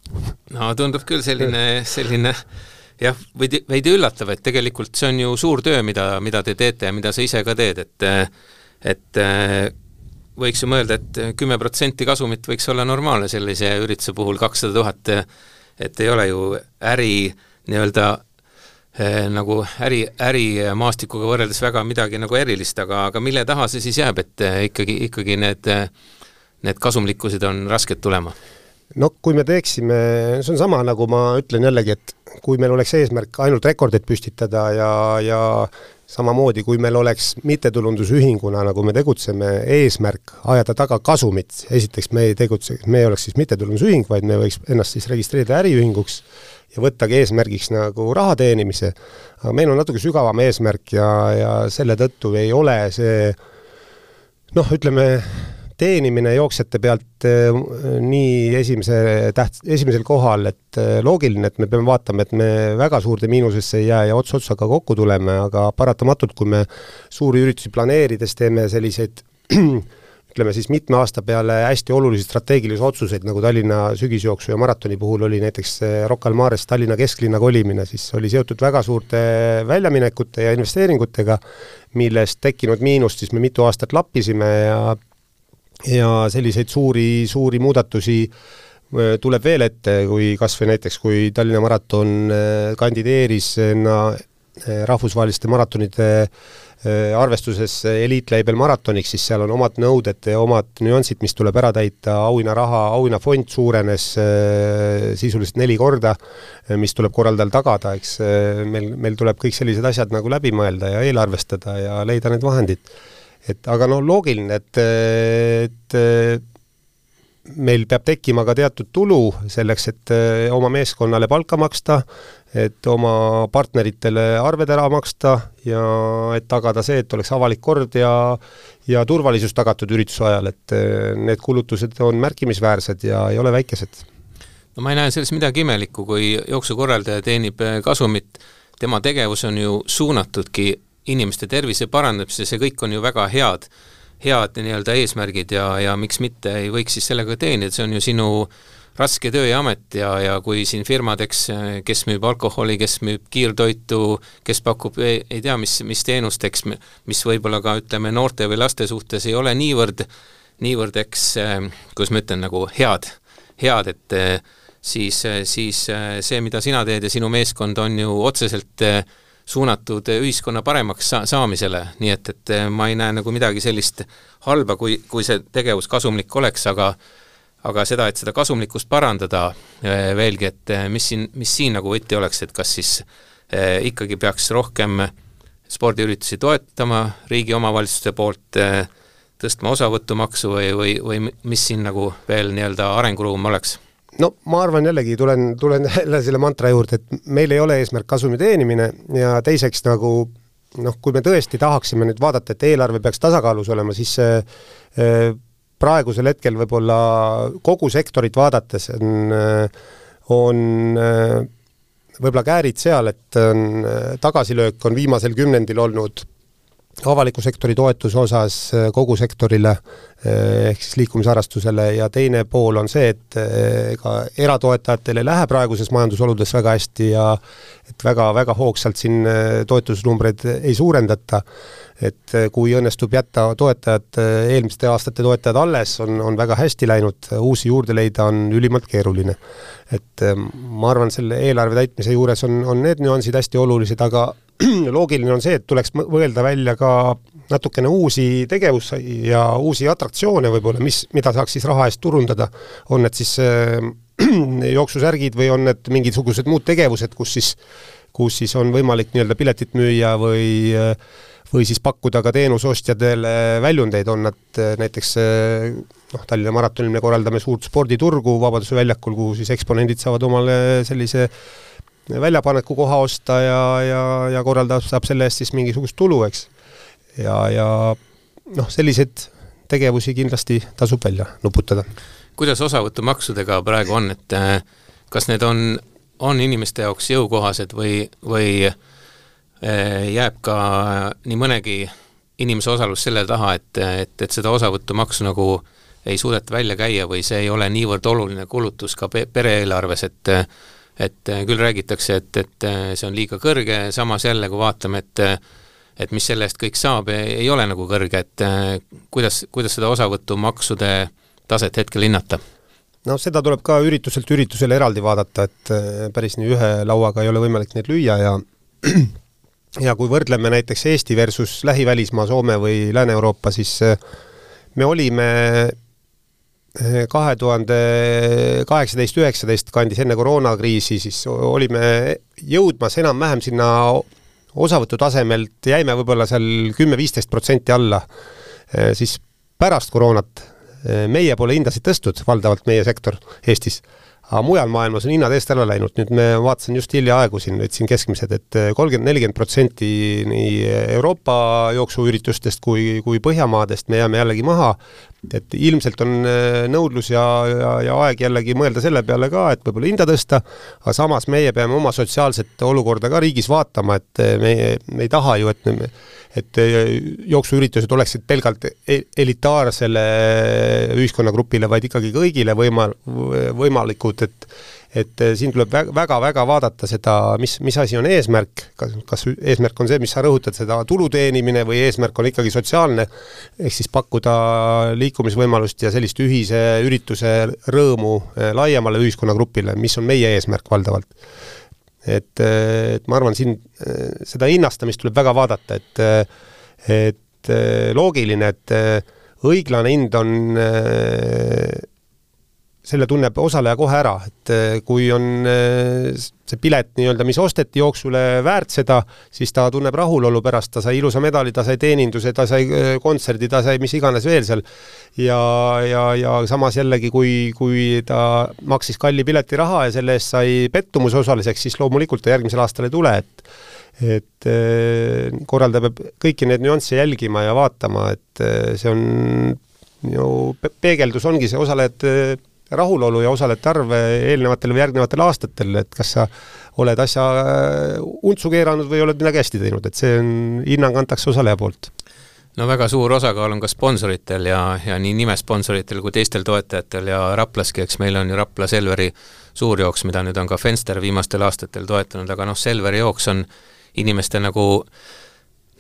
no tundub küll selline, selline jah, veidi, veidi üllatav, et tegelikult see on ju suur töö, mida, mida te teete ja mida sa ise ka teed, et et võiks ju mõelda, et kümme protsenti kasumit võiks olla normaalne sellise ürituse puhul, kakssada tuhat, et ei ole ju äri nii-öelda nagu äri, ärimaastikuga võrreldes väga midagi nagu erilist, aga, aga mille taha see siis jääb, et eh, ikkagi, ikkagi need, need kasumlikkused on rasked tulema? no kui me teeksime, see on sama, nagu ma ütlen jällegi, et kui meil oleks eesmärk ainult rekordeid püstitada ja, ja samamoodi, kui meil oleks mittetulundusühinguna, nagu me tegutseme, eesmärk ajada taga kasumit, esiteks me ei tegutse, me ei oleks siis mittetulundusühing, vaid me võiks ennast siis registreerida äriühinguks ja võttagi eesmärgiks nagu raha teenimise, aga meil on natuke sügavam eesmärk ja, ja selle tõttu ei ole see noh, ütleme, teenimine jooksjate pealt eh, nii esimese täht-, esimesel kohal, et eh, loogiline, et me peame vaatama, et me väga suurde miinusesse ei jää ja ots otsaga kokku tuleme, aga paratamatult, kui me suuri üritusi planeerides teeme selliseid ütleme siis mitme aasta peale hästi olulisi strateegilisi otsuseid, nagu Tallinna sügisjooksu ja maratoni puhul oli näiteks Rocca al Mares Tallinna kesklinna kolimine, siis oli seotud väga suurte väljaminekute ja investeeringutega, millest tekkinud miinust siis me mitu aastat lappisime ja ja selliseid suuri, suuri muudatusi äh, tuleb veel ette, kui kas või näiteks, kui Tallinna maraton äh, kandideeris äh, rahvusvaheliste maratonide arvestuses eliitlabel maratoniks, siis seal on omad nõuded ja omad nüansid, mis tuleb ära täita, auhinnaraha, auhinnafond suurenes sisuliselt neli korda, mis tuleb korraldajal tagada, eks meil, meil tuleb kõik sellised asjad nagu läbi mõelda ja eelarvestada ja leida need vahendid. Et aga no loogiline, et, et meil peab tekkima ka teatud tulu selleks, et eh, oma meeskonnale palka maksta, et oma partneritele arved ära maksta ja et tagada see, et oleks avalik kord ja ja turvalisus tagatud ürituse ajal, et eh, need kulutused on märkimisväärsed ja ei ole väikesed. no ma ei näe selles midagi imelikku, kui jooksukorraldaja teenib eh, kasumit, tema tegevus on ju suunatudki inimeste tervise parandamisse, see kõik on ju väga head, head nii-öelda eesmärgid ja, ja miks mitte ei võiks siis sellega teenida, see on ju sinu raske töö ja amet ja, ja kui siin firmadeks, kes müüb alkoholi, kes müüb kiirtoitu, kes pakub ei, ei tea, mis, mis teenusteks, mis võib-olla ka ütleme, noorte või laste suhtes ei ole niivõrd, niivõrd eks, kuidas ma ütlen, nagu head, head, et siis, siis see, mida sina teed ja sinu meeskond, on ju otseselt äh, suunatud ühiskonna paremaks sa-, saamisele, nii et, et eh, ma ei näe nagu midagi sellist halba, kui, kui see tegevus kasumlik oleks, aga aga seda, et seda kasumlikkust parandada eh, veelgi, et eh, mis siin, mis siin nagu võti oleks, et kas siis ikkagi peaks rohkem spordiüritusi toetama riigi omavalitsuste poolt tõstma osavõtumaksu või, või, või mis siin nagu veel nii-öelda arenguruum oleks no ma arvan jällegi, tulen, tulen jälle selle mantra juurde, et meil ei ole eesmärk kasumi teenimine ja teiseks nagu noh, kui me tõesti tahaksime nüüd vaadata, et eelarve peaks tasakaalus olema, siis eh, praegusel hetkel võib-olla kogu sektorit vaadates on, on eh, võib-olla käärid seal, et on, tagasilöök on viimasel kümnendil olnud avaliku sektori toetuse osas kogu sektorile Eh, ehk siis liikumisharrastusele ja teine pool on see, et eh, ega eratoetajatel ei lähe praeguses majandusoludes väga hästi ja et väga-väga hoogsalt siin eh, toetusnumbreid ei suurendata, et kui õnnestub jätta toetajad, eelmiste aastate toetajad alles, on, on väga hästi läinud, uusi juurde leida on ülimalt keeruline. et ma arvan, selle eelarve täitmise juures on, on need nüansid hästi olulised, aga loogiline on see, et tuleks mõelda välja ka natukene uusi tegevusi ja uusi atraktsioone võib-olla, mis, mida saaks siis raha eest turundada, on need siis äh, jooksusärgid või on need mingisugused muud tegevused, kus siis, kus siis on võimalik nii-öelda piletit müüa või äh, või siis pakkuda ka teenuseostjatele väljundeid, on nad äh, näiteks äh, noh, Tallinna maratonil me korraldame suurt sporditurgu Vabaduse väljakul, kuhu siis eksponendid saavad omale sellise väljapaneku koha osta ja, ja, ja korraldaja saab selle eest siis mingisugust tulu, eks ja, ja noh, selliseid tegevusi kindlasti tasub välja nuputada. kuidas osavõtumaksudega praegu on, et äh, kas need on, on inimeste jaoks jõukohased või, või äh, jääb ka nii mõnegi inimese osalus selle taha, et, et, et seda osavõtumaksu nagu ei suudeta välja käia või see ei ole niivõrd oluline kulutus ka pe-, pere-eelarves, et et küll räägitakse, et, et see on liiga kõrge, samas jälle, kui vaatame, et et mis selle eest kõik saab, ei ole nagu kõrge, et kuidas, kuidas seda osavõtumaksude taset hetkel hinnata? no seda tuleb ka ürituselt üritusele eraldi vaadata, et päris nii ühe lauaga ei ole võimalik neid lüüa ja ja kui võrdleme näiteks Eesti versus lähivälismaa, Soome või Lääne-Euroopa, siis me olime kahe tuhande kaheksateist, üheksateist kandis enne koroonakriisi, siis olime jõudmas enam-vähem sinna osavõtu tasemelt, jäime võib-olla seal kümme-viisteist protsenti alla. siis pärast koroonat meie pole hindasid tõstnud, valdavalt meie sektor Eestis aga mujal maailmas on hinnad eest ära läinud, nüüd me vaatasin just hiljaaegu siin, võtsin keskmised et, et kolmkümmend, nelikümmend protsenti nii Euroopa jooksuüritustest kui, kui Põhjamaadest me jääme jällegi maha, et ilmselt on äh, nõudlus ja, ja, ja aeg jällegi mõelda selle peale ka, et võib-olla hinda tõsta, aga samas meie peame oma sotsiaalset olukorda ka riigis vaatama, et me, me ei taha ju, et me, et äh, jooksuüritused oleksid pelgalt e-, elitaarsele ühiskonnagrupile, vaid ikkagi kõigile võima-, võimalikud, et et äh, siin tuleb väga-väga vaadata seda, mis, mis asi on eesmärk, kas, kas eesmärk on see, mis sa rõhutad, seda tulu teenimine või eesmärk on ikkagi sotsiaalne, ehk siis pakkuda liikumisvõimalust ja sellist ühise ürituse rõõmu äh, laiemale ühiskonnagrupile, mis on meie eesmärk valdavalt. Et, et ma arvan, siin äh, seda hinnastamist tuleb väga vaadata, et et loogiline, et õiglane hind on selle tunneb osaleja kohe ära, et kui on see pilet nii-öelda, mis osteti jooksule väärt seda, siis ta tunneb rahulolu pärast, ta sai ilusa medali, ta sai teeninduse, ta sai kontserdi, ta sai mis iganes veel seal. ja, ja, ja samas jällegi, kui, kui ta maksis kalli piletiraha ja selle eest sai pettumuse osaliseks, siis loomulikult ta järgmisel aastal ei tule, et et korraldaja peab kõiki neid nüansse jälgima ja vaatama, et see on ju peegeldus ongi see osalejate rahulolu ja osalejate arv eelnevatel või järgnevatel aastatel, et kas sa oled asja äh, untsu keeranud või oled midagi hästi teinud, et see on, hinnang antakse osaleja poolt. No väga suur osakaal on ka sponsoritel ja, ja nii nimesponsoritel kui teistel toetajatel ja Raplaski, eks meil on ju Rapla Selveri suurjooks, mida nüüd on ka Fenster viimastel aastatel toetanud, aga noh, Selveri jooks on inimeste nagu äh,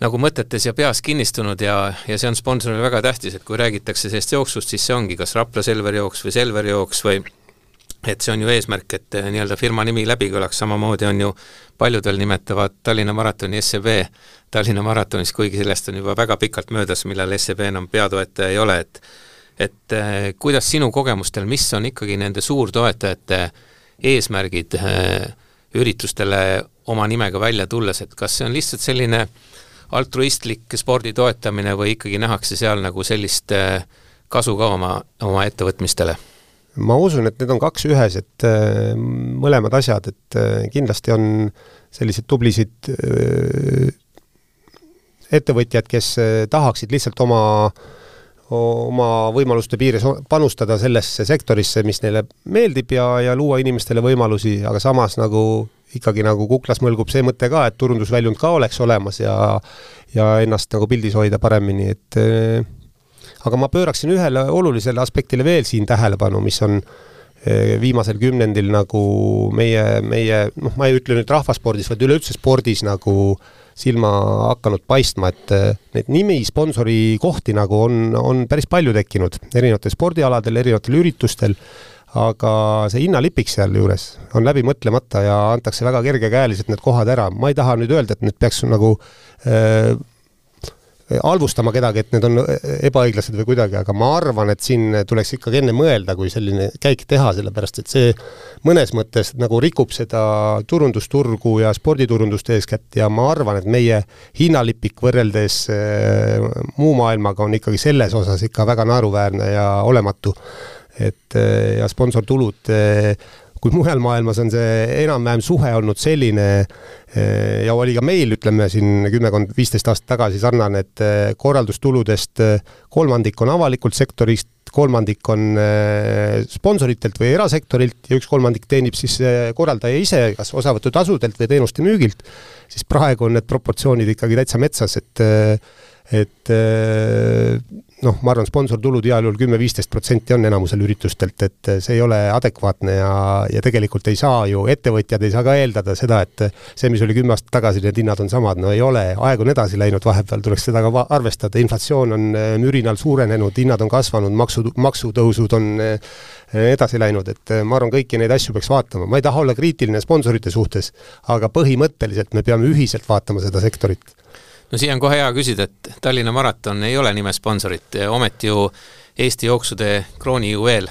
nagu mõtetes ja peas kinnistunud ja, ja see on sponsorile väga tähtis, et kui räägitakse sellest jooksust, siis see ongi kas Rapla Selveri jooks või Selveri jooks või et see on ju eesmärk, et eh, nii-öelda firma nimi läbi kõlaks, samamoodi on ju paljudel nimetavad Tallinna maratoni SEB Tallinna maratonis, kuigi sellest on juba väga pikalt möödas, millal SEB enam peatoetaja ei ole, et et eh, kuidas sinu kogemustel, mis on ikkagi nende suurtoetajate eesmärgid eh, üritustele oma nimega välja tulles, et kas see on lihtsalt selline äh, altruistlik spordi toetamine või ikkagi nähakse seal nagu sellist äh, kasu ka oma, oma ettevõtmistele? ma usun, et need on kaks ühes, et äh, mõlemad asjad, et äh, kindlasti on selliseid tublisid ettevõtjad, kes tahaksid lihtsalt oma oma võimaluste piires panustada sellesse sektorisse, mis neile meeldib ja, ja luua inimestele võimalusi, aga samas nagu ikkagi nagu kuklas mõlgub see mõte ka, et turundusväljund ka oleks olemas ja ja ennast nagu pildis hoida paremini, et äh, aga ma pööraksin ühele olulisele aspektile veel siin tähelepanu, mis on äh, viimasel kümnendil nagu meie, meie noh, ma ei ütle nüüd rahvaspordis, vaid üleüldse spordis nagu silma hakanud paistma, et äh, neid nimisponsori kohti nagu on, on päris palju tekkinud erinevatel spordialadel, erinevatel üritustel aga see hinnalipik sealjuures on läbi mõtlemata ja antakse väga kergekäeliselt need kohad ära, ma ei taha nüüd öelda, et need peaks nagu äh, halvustama kedagi, et need on ebaõiglased või kuidagi, aga ma arvan, et siin tuleks ikkagi enne mõelda, kui selline käik teha, sellepärast et see mõnes mõttes nagu rikub seda turundusturgu ja sporditurundust eeskätt. Ja ma arvan, et meie hinnalipik võrreldes äh, muu maailmaga on ikkagi selles osas ikka väga naeruväärne ja olematu et eh, ja sponsortulud, eh, kui mujal maailmas on see enam-vähem suhe olnud selline eh, ja oli ka meil, ütleme siin kümmekond, viisteist aastat tagasi sarnane, et korraldustuludest kolmandik on avalikult sektorist, kolmandik on sponsoritelt või erasektorilt ja üks kolmandik teenib siis korraldaja ise, kas osavõtutasudelt või teenuste müügilt, siis praegu on need proportsioonid ikkagi täitsa metsas, et et noh, ma arvan, sponsortulud heal juhul kümme-viisteist protsenti on enamusel üritustelt, et see ei ole adekvaatne ja, ja tegelikult ei saa ju, ettevõtjad ei saa ka eeldada seda, et see, mis oli kümme aastat tagasi, need hinnad on samad, no ei ole, aeg on edasi läinud, vahepeal tuleks seda ka arvestada, inflatsioon on äh, mürinal suurenenud, hinnad on kasvanud, maksu, maksutõusud on äh, edasi läinud, et äh, ma arvan, kõiki neid asju peaks vaatama, ma ei taha olla kriitiline sponsorite suhtes, aga põhimõtteliselt me peame ühiselt vaatama seda sektorit no siia on kohe hea küsida, et Tallinna maraton ei ole nime sponsorit, ometi ju Eesti jooksude kroonijuveel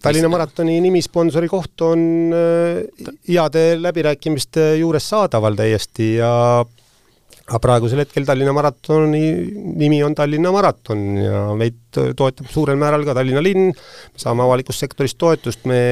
Tallinna maratoni nimisponsori koht on äh, heade läbirääkimiste juures saadaval täiesti ja aga praegusel hetkel Tallinna maratoni nimi on Tallinna maraton ja meid toetab suurel määral ka Tallinna linn, me saame avalikust sektorist toetust, me,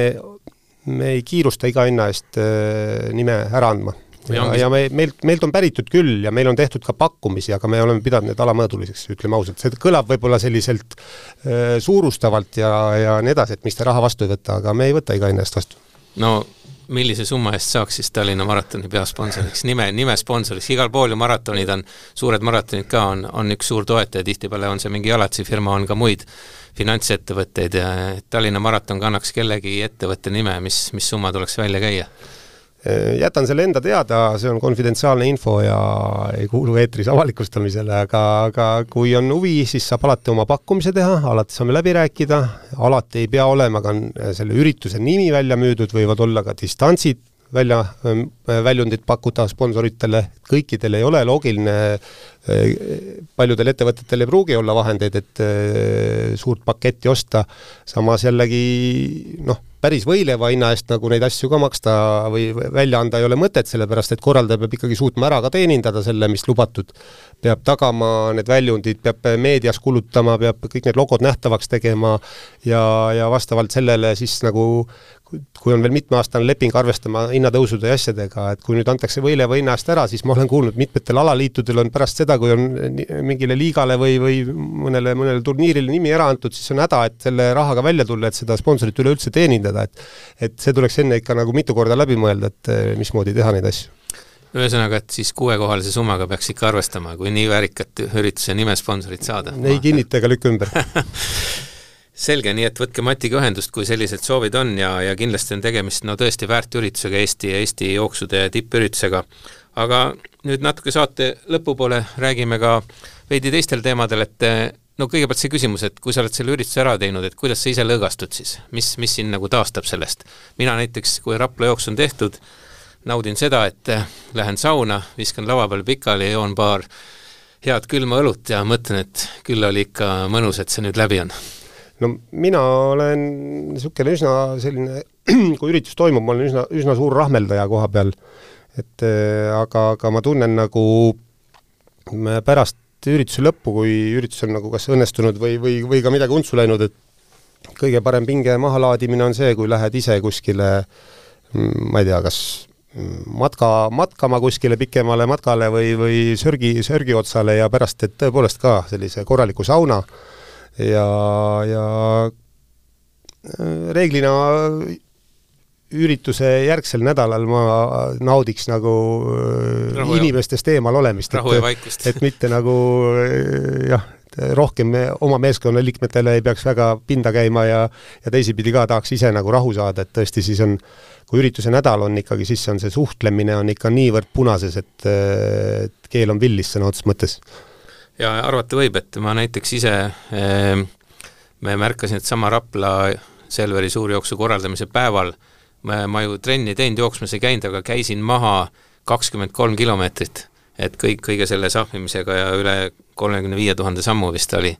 me ei kiirusta iga hinna eest äh, nime ära andma ja, ja me, meilt, meilt on päritud küll ja meil on tehtud ka pakkumisi, aga me oleme pidanud need alamõõduliseks, ütleme ausalt, see kõlab võib-olla selliselt äh, suurustavalt ja, ja nii edasi, et miks te raha vastu ei võta, aga me ei võta iga hinna eest vastu. no millise summa eest saaks siis Tallinna maratoni peasponsoriks, nime, nime sponsoriks, igal pool ju maratonid on, suured maratonid ka on, on üks suur toetaja, tihtipeale on see mingi Jalatsi firma, on ka muid finantsettevõtteid ja Tallinna maraton kannaks kellegi ettevõtte nime, mis, mis summa tuleks välja käia? Äh, jätan selle enda teada, see on konfidentsiaalne info ja ei kuulu eetris avalikustamisele, aga, aga kui on huvi, siis saab alati oma pakkumise teha, alati saame läbi rääkida, alati ei pea olema ka selle ürituse nimi välja müüdud, võivad olla ka distantsid välja, ähm, väljundit pakkuda sponsoritele, kõikidel ei ole loogiline, äh, paljudel ettevõtetel ei pruugi olla vahendeid, et äh, suurt paketti osta, samas jällegi noh, päris võileiva hinna eest nagu neid asju ka maksta või välja anda ei ole mõtet, sellepärast et korraldaja peab ikkagi suutma ära ka teenindada selle, mis lubatud. peab tagama need väljundid, peab meedias kulutama, peab kõik need logod nähtavaks tegema ja, ja vastavalt sellele siis nagu kui on veel mitmeaastane leping arvestama hinnatõusude ja asjadega, et kui nüüd antakse võileiva hinna eest ära, siis ma olen kuulnud, mitmetel alaliitudel on pärast seda, kui on mingile liigale või, või mõnele, mõnele turniirile nimi ära antud, siis on häda, et selle rahaga välja tulla, et seda sponsorit üleüldse teenindada, et et see tuleks enne ikka nagu mitu korda läbi mõelda, et eh, mismoodi teha neid asju ühesõnaga, et siis kuuekohalise summaga peaks ikka arvestama, kui nii väärikat ürituse nimesponsorit saada. ei kinnita ega lükka ümber selge, nii et võtke Matiga ühendust, kui sellised soovid on ja, ja kindlasti on tegemist no tõesti väärt üritusega, Eesti, Eesti jooksude tippüritusega. aga nüüd natuke saate lõpupoole räägime ka veidi teistel teemadel, et no kõigepealt see küsimus, et kui sa oled selle ürituse ära teinud, et kuidas sa ise lõõgastud siis, mis, mis sind nagu taastab sellest? mina näiteks, kui Rapla jooks on tehtud, naudin seda, et lähen sauna, viskan laua peal pikali, joon paar head külma õlut ja mõtlen, et küll oli ikka mõnus, et see nüüd läbi on no mina olen niisugune üsna selline, kui üritus toimub, ma olen üsna, üsna suur rahmeldaja koha peal. et äh, aga, aga ma tunnen nagu pärast ürituse lõppu, kui üritus on nagu kas õnnestunud või, või, või ka midagi untsu läinud, et kõige parem pinge mahalaadimine on see, kui lähed ise kuskile mm, ma ei tea, kas matka, matkama kuskile pikemale matkale või, või sörgi, sörgiotsale ja pärast teed tõepoolest ka sellise korraliku sauna ja, ja äh, reeglina ürituse järgsel nädalal ma naudiks nagu äh, rahu inimestest eemal olemist. ja vaikust. et mitte nagu äh, jah, rohkem oma meeskonnaliikmetele ei peaks väga pinda käima ja ja teisipidi ka tahaks ise nagu rahu saada, et tõesti siis on, kui ürituse nädal on ikkagi, siis on see suhtlemine on ikka niivõrd punases, et, et keel on villis sõna otseses mõttes ja arvata võib, et ma näiteks ise eh,, me märkasin, et sama Rapla Selveri suurjooksu korraldamise päeval ma, ma ju trenni teinud, jooksmas ei käinud, aga käisin maha kakskümmend kolm kilomeetrit. et kõik, kõige selle sahmimisega ja üle kolmekümne viie tuhande sammu vist oli.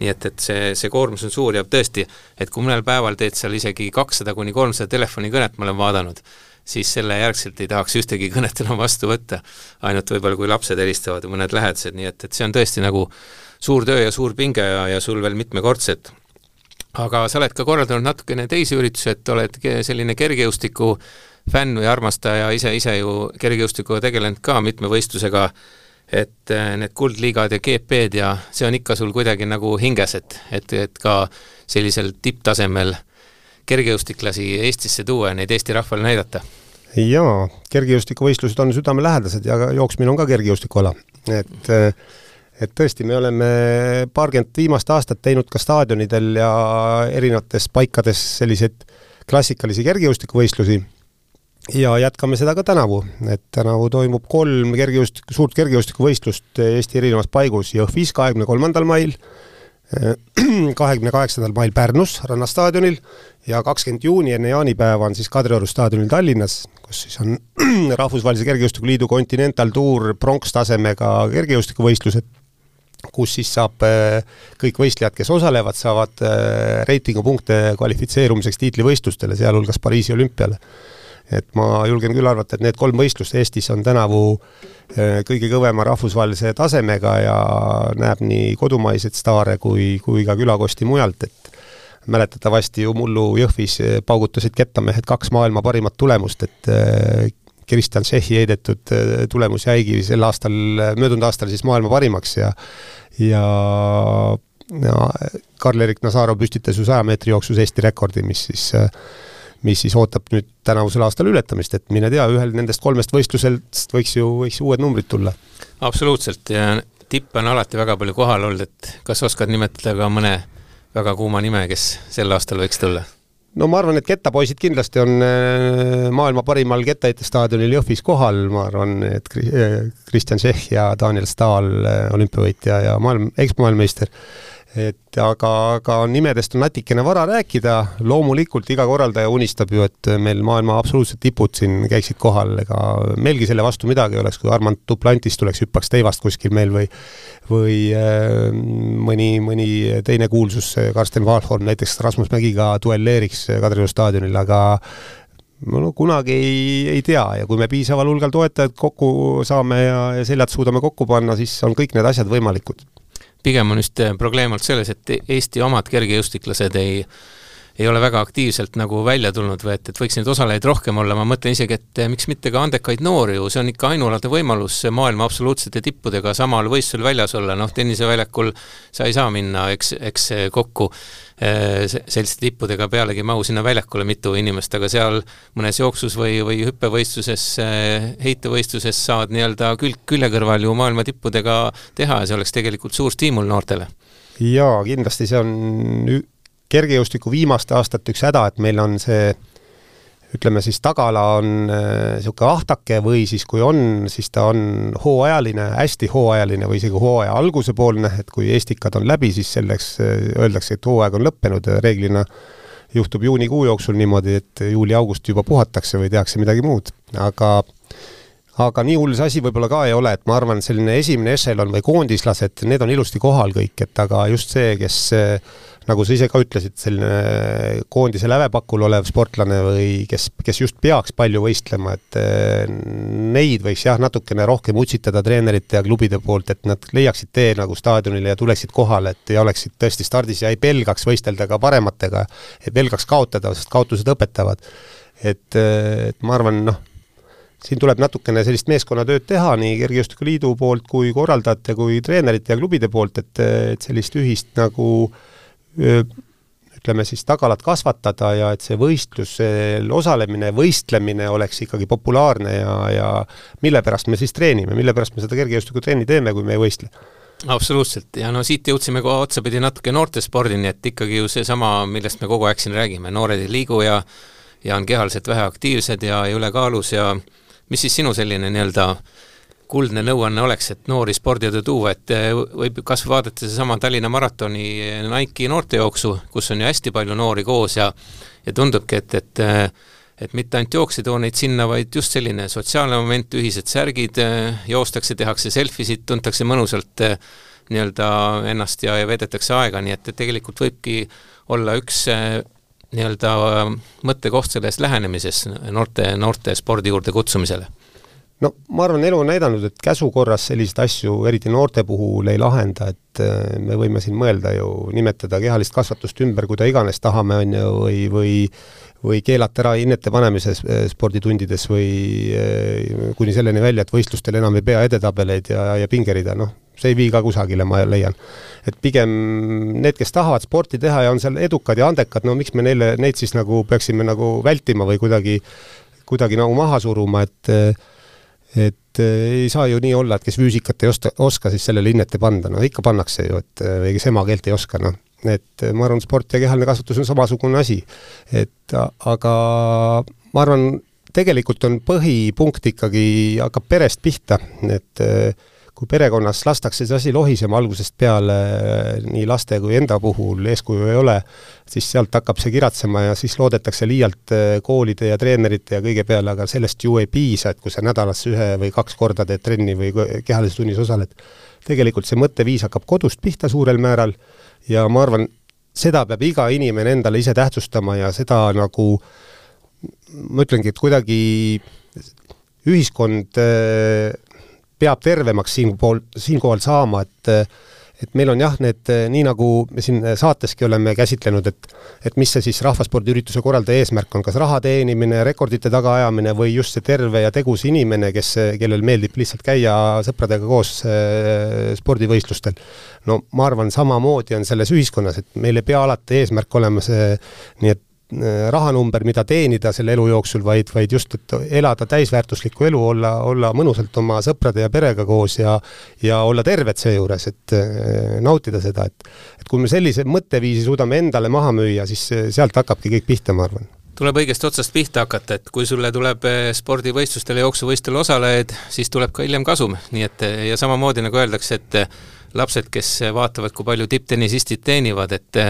nii et, et see, see koormus on suur ja tõesti, et kui mõnel päeval teed seal isegi kakssada kuni kolmsada telefonikõnet, ma olen vaadanud, siis selle järgselt ei tahaks ühtegi kõnet enam vastu võtta. ainult võib-olla, kui lapsed helistavad või mõned lähedased, nii et, et see on tõesti nagu suur töö ja suur pinge ja, ja sul veel mitmekordselt. aga sa oled ka korraldanud natukene teisi üritusi, et oled selline kergejõustiku fänn või armastaja, ise, ise ju kergejõustikuga tegelenud ka mitme võistlusega, et eh, need kuldliigad ja GP-d ja see on ikka sul kuidagi nagu hinges, et, et, et ka sellisel tipptasemel kergejõustiklasi Eestisse tuua ja neid Eesti rahvale näidata? jaa, kergejõustikuvõistlused on südamelähedased ja jooksmine on ka kergejõustikuala, et et tõesti, me oleme paarkümmend viimast aastat teinud ka staadionidel ja erinevates paikades selliseid klassikalisi kergejõustikuvõistlusi ja jätkame seda ka tänavu, et tänavu toimub kolm kergejõustik, suurt kergejõustikuvõistlust Eesti erinevas paigus, Jõhvis kahekümne kolmandal mail, kahekümne kaheksandal mail Pärnus rannastaadionil ja kakskümmend juuni enne jaanipäeva on siis Kadrioru staadionil Tallinnas, kus siis on Rahvusvahelise Kergejõustikuliidu Continental Tour pronkstasemega kergejõustikuvõistlused kus siis saab kõik võistlejad, kes osalevad, saavad reitingupunkte kvalifitseerumiseks tiitlivõistlustele, sealhulgas Pariisi olümpiale et ma julgen küll arvata, et need kolm võistlust Eestis on tänavu äh, kõige kõvema rahvusvahelise tasemega ja näeb nii kodumaiseid staare kui, kui ka külakosti mujalt, et mäletatavasti ju mullu Jõhvis paugutasid kettamehed kaks maailma parimat tulemust, et äh, Kristjan Tšehhi heidetud äh, tulemus jäigi sel aastal, möödunud aastal siis maailma parimaks ja ja ja Karl-Erik Nazarov püstitas ju saja meetri jooksus Eesti rekordi, mis siis äh, mis siis ootab nüüd tänavusel aastal ületamist, et mine tea, ühel nendest kolmest võistlusest võiks ju, võiks uued numbrid tulla. absoluutselt ja tippe on alati väga palju kohal olnud, et kas oskad nimetada ka mõne väga kuuma nime, kes sel aastal võiks tulla? no ma arvan, et kettapoisid kindlasti on äh, maailma parimal kettaheitestaadionil Jõhvis kohal, ma arvan, et äh, Kristjan Tšehh ja Daniel Stahl, äh, olümpiavõitja ja maailm, eksmaailmameister et aga, aga nimedest on natikene vara rääkida, loomulikult iga korraldaja unistab ju, et meil maailma absoluutsed tipud siin käiksid kohal, ega meilgi selle vastu midagi ei oleks, kui Armand Duplantis tuleks, hüppaks teivast kuskil meil või või äh, mõni, mõni teine kuulsus, Karsten Vahlholm näiteks Rasmus Mägiga duelleeriks Kadrioru staadionil, aga no kunagi ei, ei tea. Ja kui me piisaval hulgal toetajaid kokku saame ja, ja seljad suudame kokku panna, siis on kõik need asjad võimalikud pigem on just äh, probleem olnud selles, et Eesti omad kergejõustiklased ei ei ole väga aktiivselt nagu välja tulnud või et, et võiks neid osalejaid rohkem olla, ma mõtlen isegi, et eh, miks mitte ka andekaid noori ju, see on ikka ainulaadne võimalus maailma absoluutsete tippudega samal võistlusel väljas olla, noh tenniseväljakul sa ei saa minna, eks, eks kokku eh, selliste tippudega, pealegi ei mahu sinna väljakule mitu inimest, aga seal mõnes jooksus või, või hüppevõistluses, eh, heitevõistluses saad nii-öelda külg külje kõrval ju maailma tippudega teha ja see oleks tegelikult suur stiimul noortele. jaa, kindlasti see on kergejõustiku viimaste aastate üks häda, et meil on see ütleme siis tagala on niisugune äh, ahtake või siis kui on, siis ta on hooajaline, hästi hooajaline või isegi hooaja algusepoolne, et kui Estikad on läbi, siis selleks äh, öeldakse, et hooaeg on lõppenud, reeglina juhtub juunikuu jooksul niimoodi, et juuli-august juba puhatakse või tehakse midagi muud, aga aga nii hull see asi võib-olla ka ei ole, et ma arvan, selline esimene ešelon või koondislased, need on ilusti kohal kõik, et aga just see, kes nagu sa ise ka ütlesid, selline koondise lävepakul olev sportlane või kes, kes just peaks palju võistlema, et neid võiks jah, natukene rohkem utsitada treenerite ja klubide poolt, et nad leiaksid tee nagu staadionile ja tuleksid kohale, et ja oleksid tõesti stardis ja ei pelgaks võistelda ka parematega, ei pelgaks kaotada, sest kaotused õpetavad. et, et ma arvan, noh, siin tuleb natukene sellist meeskonnatööd teha nii Kergejõustiku Liidu poolt kui korraldajate kui treenerite ja klubide poolt, et, et sellist ühist nagu ütleme siis tagalat kasvatada ja et see võistlusel osalemine, võistlemine oleks ikkagi populaarne ja, ja mille pärast me siis treenime, mille pärast me seda kergejõustikutrenni teeme, kui me ei võistle? Absoluutselt, ja no siit jõudsime kohe otsapidi natuke noortespordini, et ikkagi ju seesama, millest me kogu aeg siin räägime, noored ei liigu ja ja on kehaliselt väheaktiivsed ja, ja ülekaalus ja mis siis sinu selline nii-öelda kuldne nõuanne oleks, et noori spordiõde tuua, et eh, võib kas või vaadata seesama Tallinna maratoni Nike'i noortejooksu, kus on ju hästi palju noori koos ja ja tundubki, et, et eh, et mitte ainult jooks ei too neid sinna, vaid just selline sotsiaalne moment, ühised särgid, eh, joostakse, tehakse selfisid, tuntakse mõnusalt nii-öelda ennast ja, ja veedetakse aega, nii et, et tegelikult võibki olla üks nii-öelda mõttekoht selles lähenemises noorte, noorte spordi juurde kutsumisele no ma arvan, elu on näidanud, et käsu korras selliseid asju, eriti noorte puhul, ei lahenda, et äh, me võime siin mõelda ju, nimetada kehalist kasvatust ümber, kuida iganes tahame, on ju, või, või või keelata ära hinnete panemise sporditundides või äh, kuni selleni välja, et võistlustel enam ei pea edetabeleid ja, ja pingerida, noh, see ei vii ka kusagile, ma leian. et pigem need, kes tahavad sporti teha ja on seal edukad ja andekad, no miks me neile, neid siis nagu peaksime nagu vältima või kuidagi, kuidagi nagu maha suruma, et et äh, ei saa ju nii olla, et kes füüsikat ei osta, oska, siis sellele hinnet ei panda, no ikka pannakse ju, et äh, või kes emakeelt ei oska, noh. et äh, ma arvan, sport ja kehaline kasvatus on samasugune asi. et aga ma arvan, tegelikult on põhipunkt ikkagi, hakkab perest pihta, et kui perekonnas lastakse see asi lohisema algusest peale, nii laste kui enda puhul eeskuju ei ole, siis sealt hakkab see kiratsema ja siis loodetakse liialt eh, koolide ja treenerite ja kõige peale, aga sellest ju ei piisa, et kui sa nädalas ühe või kaks korda teed trenni või kehalises tunnis osaled. tegelikult see mõtteviis hakkab kodust pihta suurel määral ja ma arvan, seda peab iga inimene endale ise tähtsustama ja seda nagu ma ütlengi, et kuidagi ühiskond eh, peab tervemaks siinpool, siinkohal saama, et et meil on jah, need, nii nagu me siin saateski oleme käsitlenud, et et mis see siis rahvaspordiürituse korraldaja eesmärk on, kas raha teenimine, rekordite tagaajamine või just see terve ja tegus inimene, kes, kellel meeldib lihtsalt käia sõpradega koos äh, spordivõistlustel. no ma arvan, samamoodi on selles ühiskonnas, et meil ei pea alati eesmärk olema see, nii et rahanumber, mida teenida selle elu jooksul, vaid, vaid just, et elada täisväärtuslikku elu, olla, olla mõnusalt oma sõprade ja perega koos ja ja olla terved seejuures, et äh, nautida seda, et et kui me sellise mõtteviisi suudame endale maha müüa, siis sealt hakkabki kõik pihta, ma arvan. Tuleb õigest otsast pihta hakata, et kui sulle tuleb äh, spordivõistlustel ja jooksuvõistlustel osalejaid, siis tuleb ka hiljem kasum, nii et ja samamoodi nagu öeldakse, et lapsed, kes vaatavad, kui palju tipptennisistid teenivad, et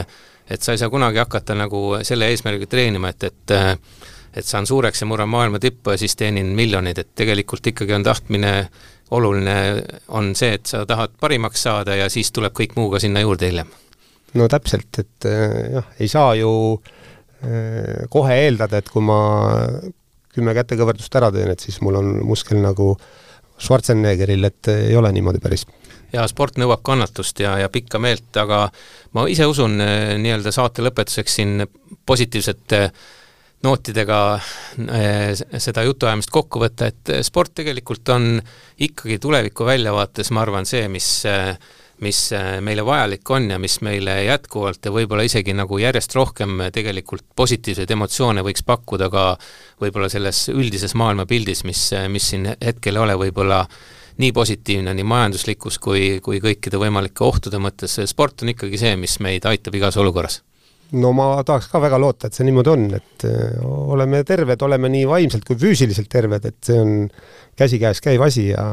et sa ei saa kunagi hakata nagu selle eesmärgiga treenima, et, et et saan suureks ja murran maailma tippu ja siis teenin miljoneid, et tegelikult ikkagi on tahtmine oluline on see, et sa tahad parimaks saada ja siis tuleb kõik muu ka sinna juurde hiljem. no täpselt, et eh, jah, ei saa ju eh, kohe eeldada, et kui ma kümme kätekõverdust ära teen, et siis mul on muskel nagu Schwarzeneggeril, et ei ole niimoodi päris ja sport nõuab kannatust ja, ja pikka meelt, aga ma ise usun eh, nii-öelda saate lõpetuseks siin positiivsete nootidega eh, seda jutuajamist kokku võtta, et sport tegelikult on ikkagi tuleviku väljavaates, ma arvan, see, mis mis meile vajalik on ja mis meile jätkuvalt ja võib-olla isegi nagu järjest rohkem tegelikult positiivseid emotsioone võiks pakkuda ka võib-olla selles üldises maailmapildis, mis, mis siin hetkel ei ole võib-olla äh, nii positiivne nii majanduslikus kui, kui kõikide võimalike ohtude mõttes, sport on ikkagi see, mis meid aitab igas olukorras no ma tahaks ka väga loota, et see niimoodi on, et äh, oleme terved, oleme nii vaimselt kui füüsiliselt terved, et see on käsikäes käiv asi ja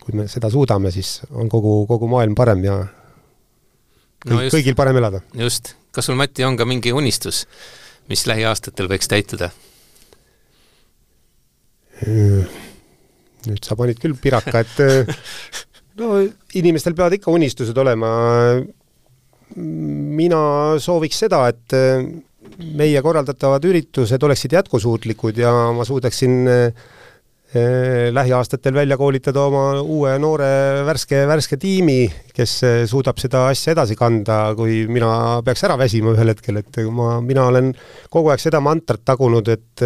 kui me seda suudame, siis on kogu, kogu maailm parem ja kõik, no just, kõigil parem elada. just, kas sul, Mati, on ka mingi unistus, mis lähiaastatel võiks täituda? Äh, nüüd sa panid küll piraka, et äh, no inimestel peavad ikka unistused olema. mina sooviks seda, et äh, meie korraldatavad üritused oleksid jätkusuutlikud ja ma suudaksin äh, lähiaastatel välja koolitada oma uue noore värske, värske tiimi, kes suudab seda asja edasi kanda, kui mina peaks ära väsima ühel hetkel, et ma, mina olen kogu aeg seda mantrat tagunud, et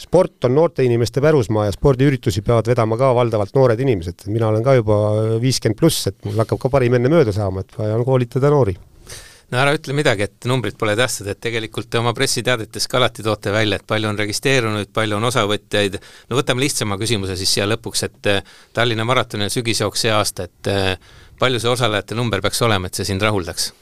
sport on noorte inimeste pärusmaa ja spordiüritusi peavad vedama ka valdavalt noored inimesed. mina olen ka juba viiskümmend pluss, et mul hakkab ka parim enne mööda saama, et vaja on koolitada noori no ära ütle midagi, et numbrid pole tähtsad, et tegelikult te oma pressiteadetes ka alati toote välja, et palju on registreerunuid, palju on osavõtjaid, no võtame lihtsama küsimuse siis siia lõpuks, et eh, Tallinna maratoni sügisjooks see aasta, et eh, palju see osalejate number peaks olema, et see sind rahuldaks?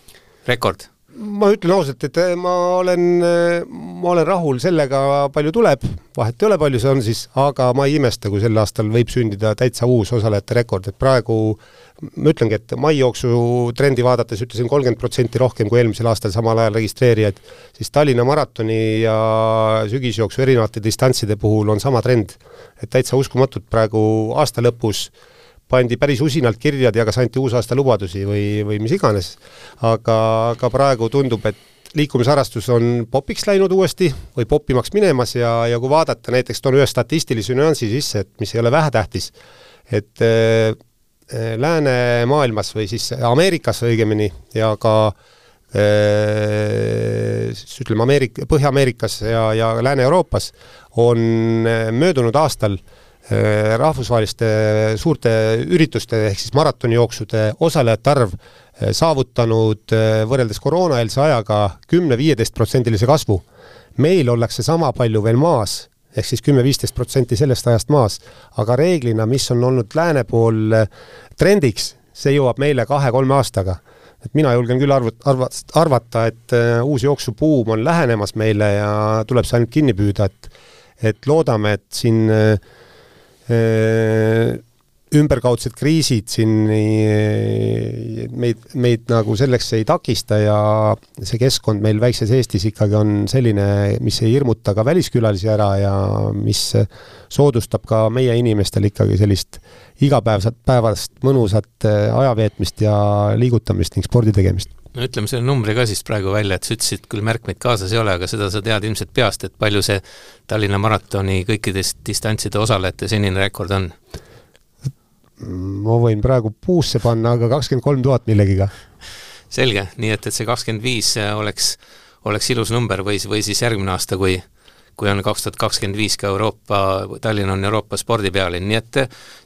rekord ma ütlen ausalt, et eh, ma olen, eh, ma olen rahul sellega, palju tuleb, vahet ei ole, palju see on siis, aga ma ei imesta, kui sel aastal võib sündida täitsa uus osalejate rekord, et praegu ma ütlengi, et maijooksu trendi vaadates ütlesin kolmkümmend protsenti rohkem kui eelmisel aastal samal ajal registreerijaid, siis Tallinna maratoni ja sügisjooksu erinevate distantside puhul on sama trend. et täitsa uskumatult praegu aasta lõpus äh, pandi päris usinalt kirja ja kas anti uusaasta lubadusi või, või mis iganes. aga, aga praegu tundub, et liikumisharrastus on popiks läinud uuesti või poppimaks minemas ja, ja kui vaadata näiteks, toon ühe statistilise nüansi sisse, et mis ei ole vähetähtis, et äh, läänemaailmas või siis Ameerikas õigemini ja ka siis ütleme, Ameerik-, Põhja-Ameerikas ja, ja Lääne-Euroopas on möödunud aastal Äh, rahvusvaheliste suurte ürituste ehk siis maratonijooksude osalejate arv äh, saavutanud äh, võrreldes koroonaeelse ajaga kümne-viieteistprotsendilise kasvu. meil ollakse sama palju veel maas, ehk siis kümme-viisteist protsenti sellest ajast maas, aga reeglina, mis on olnud lääne pool trendiks, see jõuab meile kahe-kolme aastaga et mina julgen küll arv-, arva-, arvata, et uus jooksubuum on lähenemas meile ja tuleb see ainult kinni püüda, et et loodame, et siin äh, えー、ümberkaudsed kriisid siin meid, meid nagu selleks ei takista ja see keskkond meil väikses Eestis ikkagi on selline, mis ei hirmuta ka väliskülalisi ära ja mis soodustab ka meie inimestel ikkagi sellist igapäevset, päevast mõnusat ajaveetmist ja liigutamist ning spordi tegemist no ütleme selle numbri ka siis praegu välja, et sa ütlesid küll märkmeid kaasas ei ole, aga seda sa tead ilmselt peast, et palju see Tallinna maratoni kõikidest distantside osalejate senine rekord on? Ma võin praegu puusse panna, aga kakskümmend kolm tuhat millegiga. selge, nii et, et see kakskümmend viis oleks, oleks ilus number või, või siis järgmine aasta, kui kui on kaks tuhat kakskümmend viis ka Euroopa, Tallinn on Euroopa spordipealinn, nii et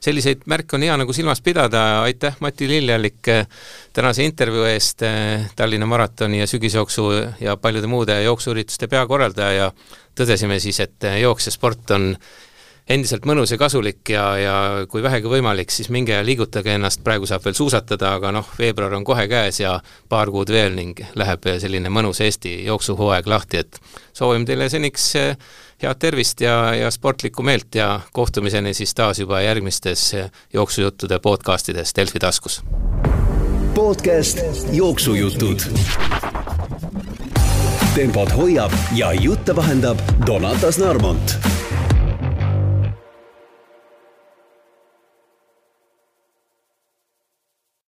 selliseid märke on hea nagu silmas pidada, aitäh, Mati Liljelik, tänase intervjuu eest, Tallinna maratoni ja sügisjooksu ja paljude muude jooksuürituste peakorraldaja ja tõdesime siis, et jooks ja sport on endiselt mõnus ja kasulik ja, ja kui vähegi võimalik, siis minge ja liigutage ennast, praegu saab veel suusatada, aga noh, veebruar on kohe käes ja paar kuud veel ning läheb selline mõnus Eesti jooksuhooaeg lahti, et soovime teile seniks eh, head tervist ja, ja sportlikku meelt ja kohtumiseni siis taas juba järgmistes eh, jooksujuttude podcastides Delfi taskus. podcast Jooksujutud tempot hoiab ja jutte vahendab Donatas Narmont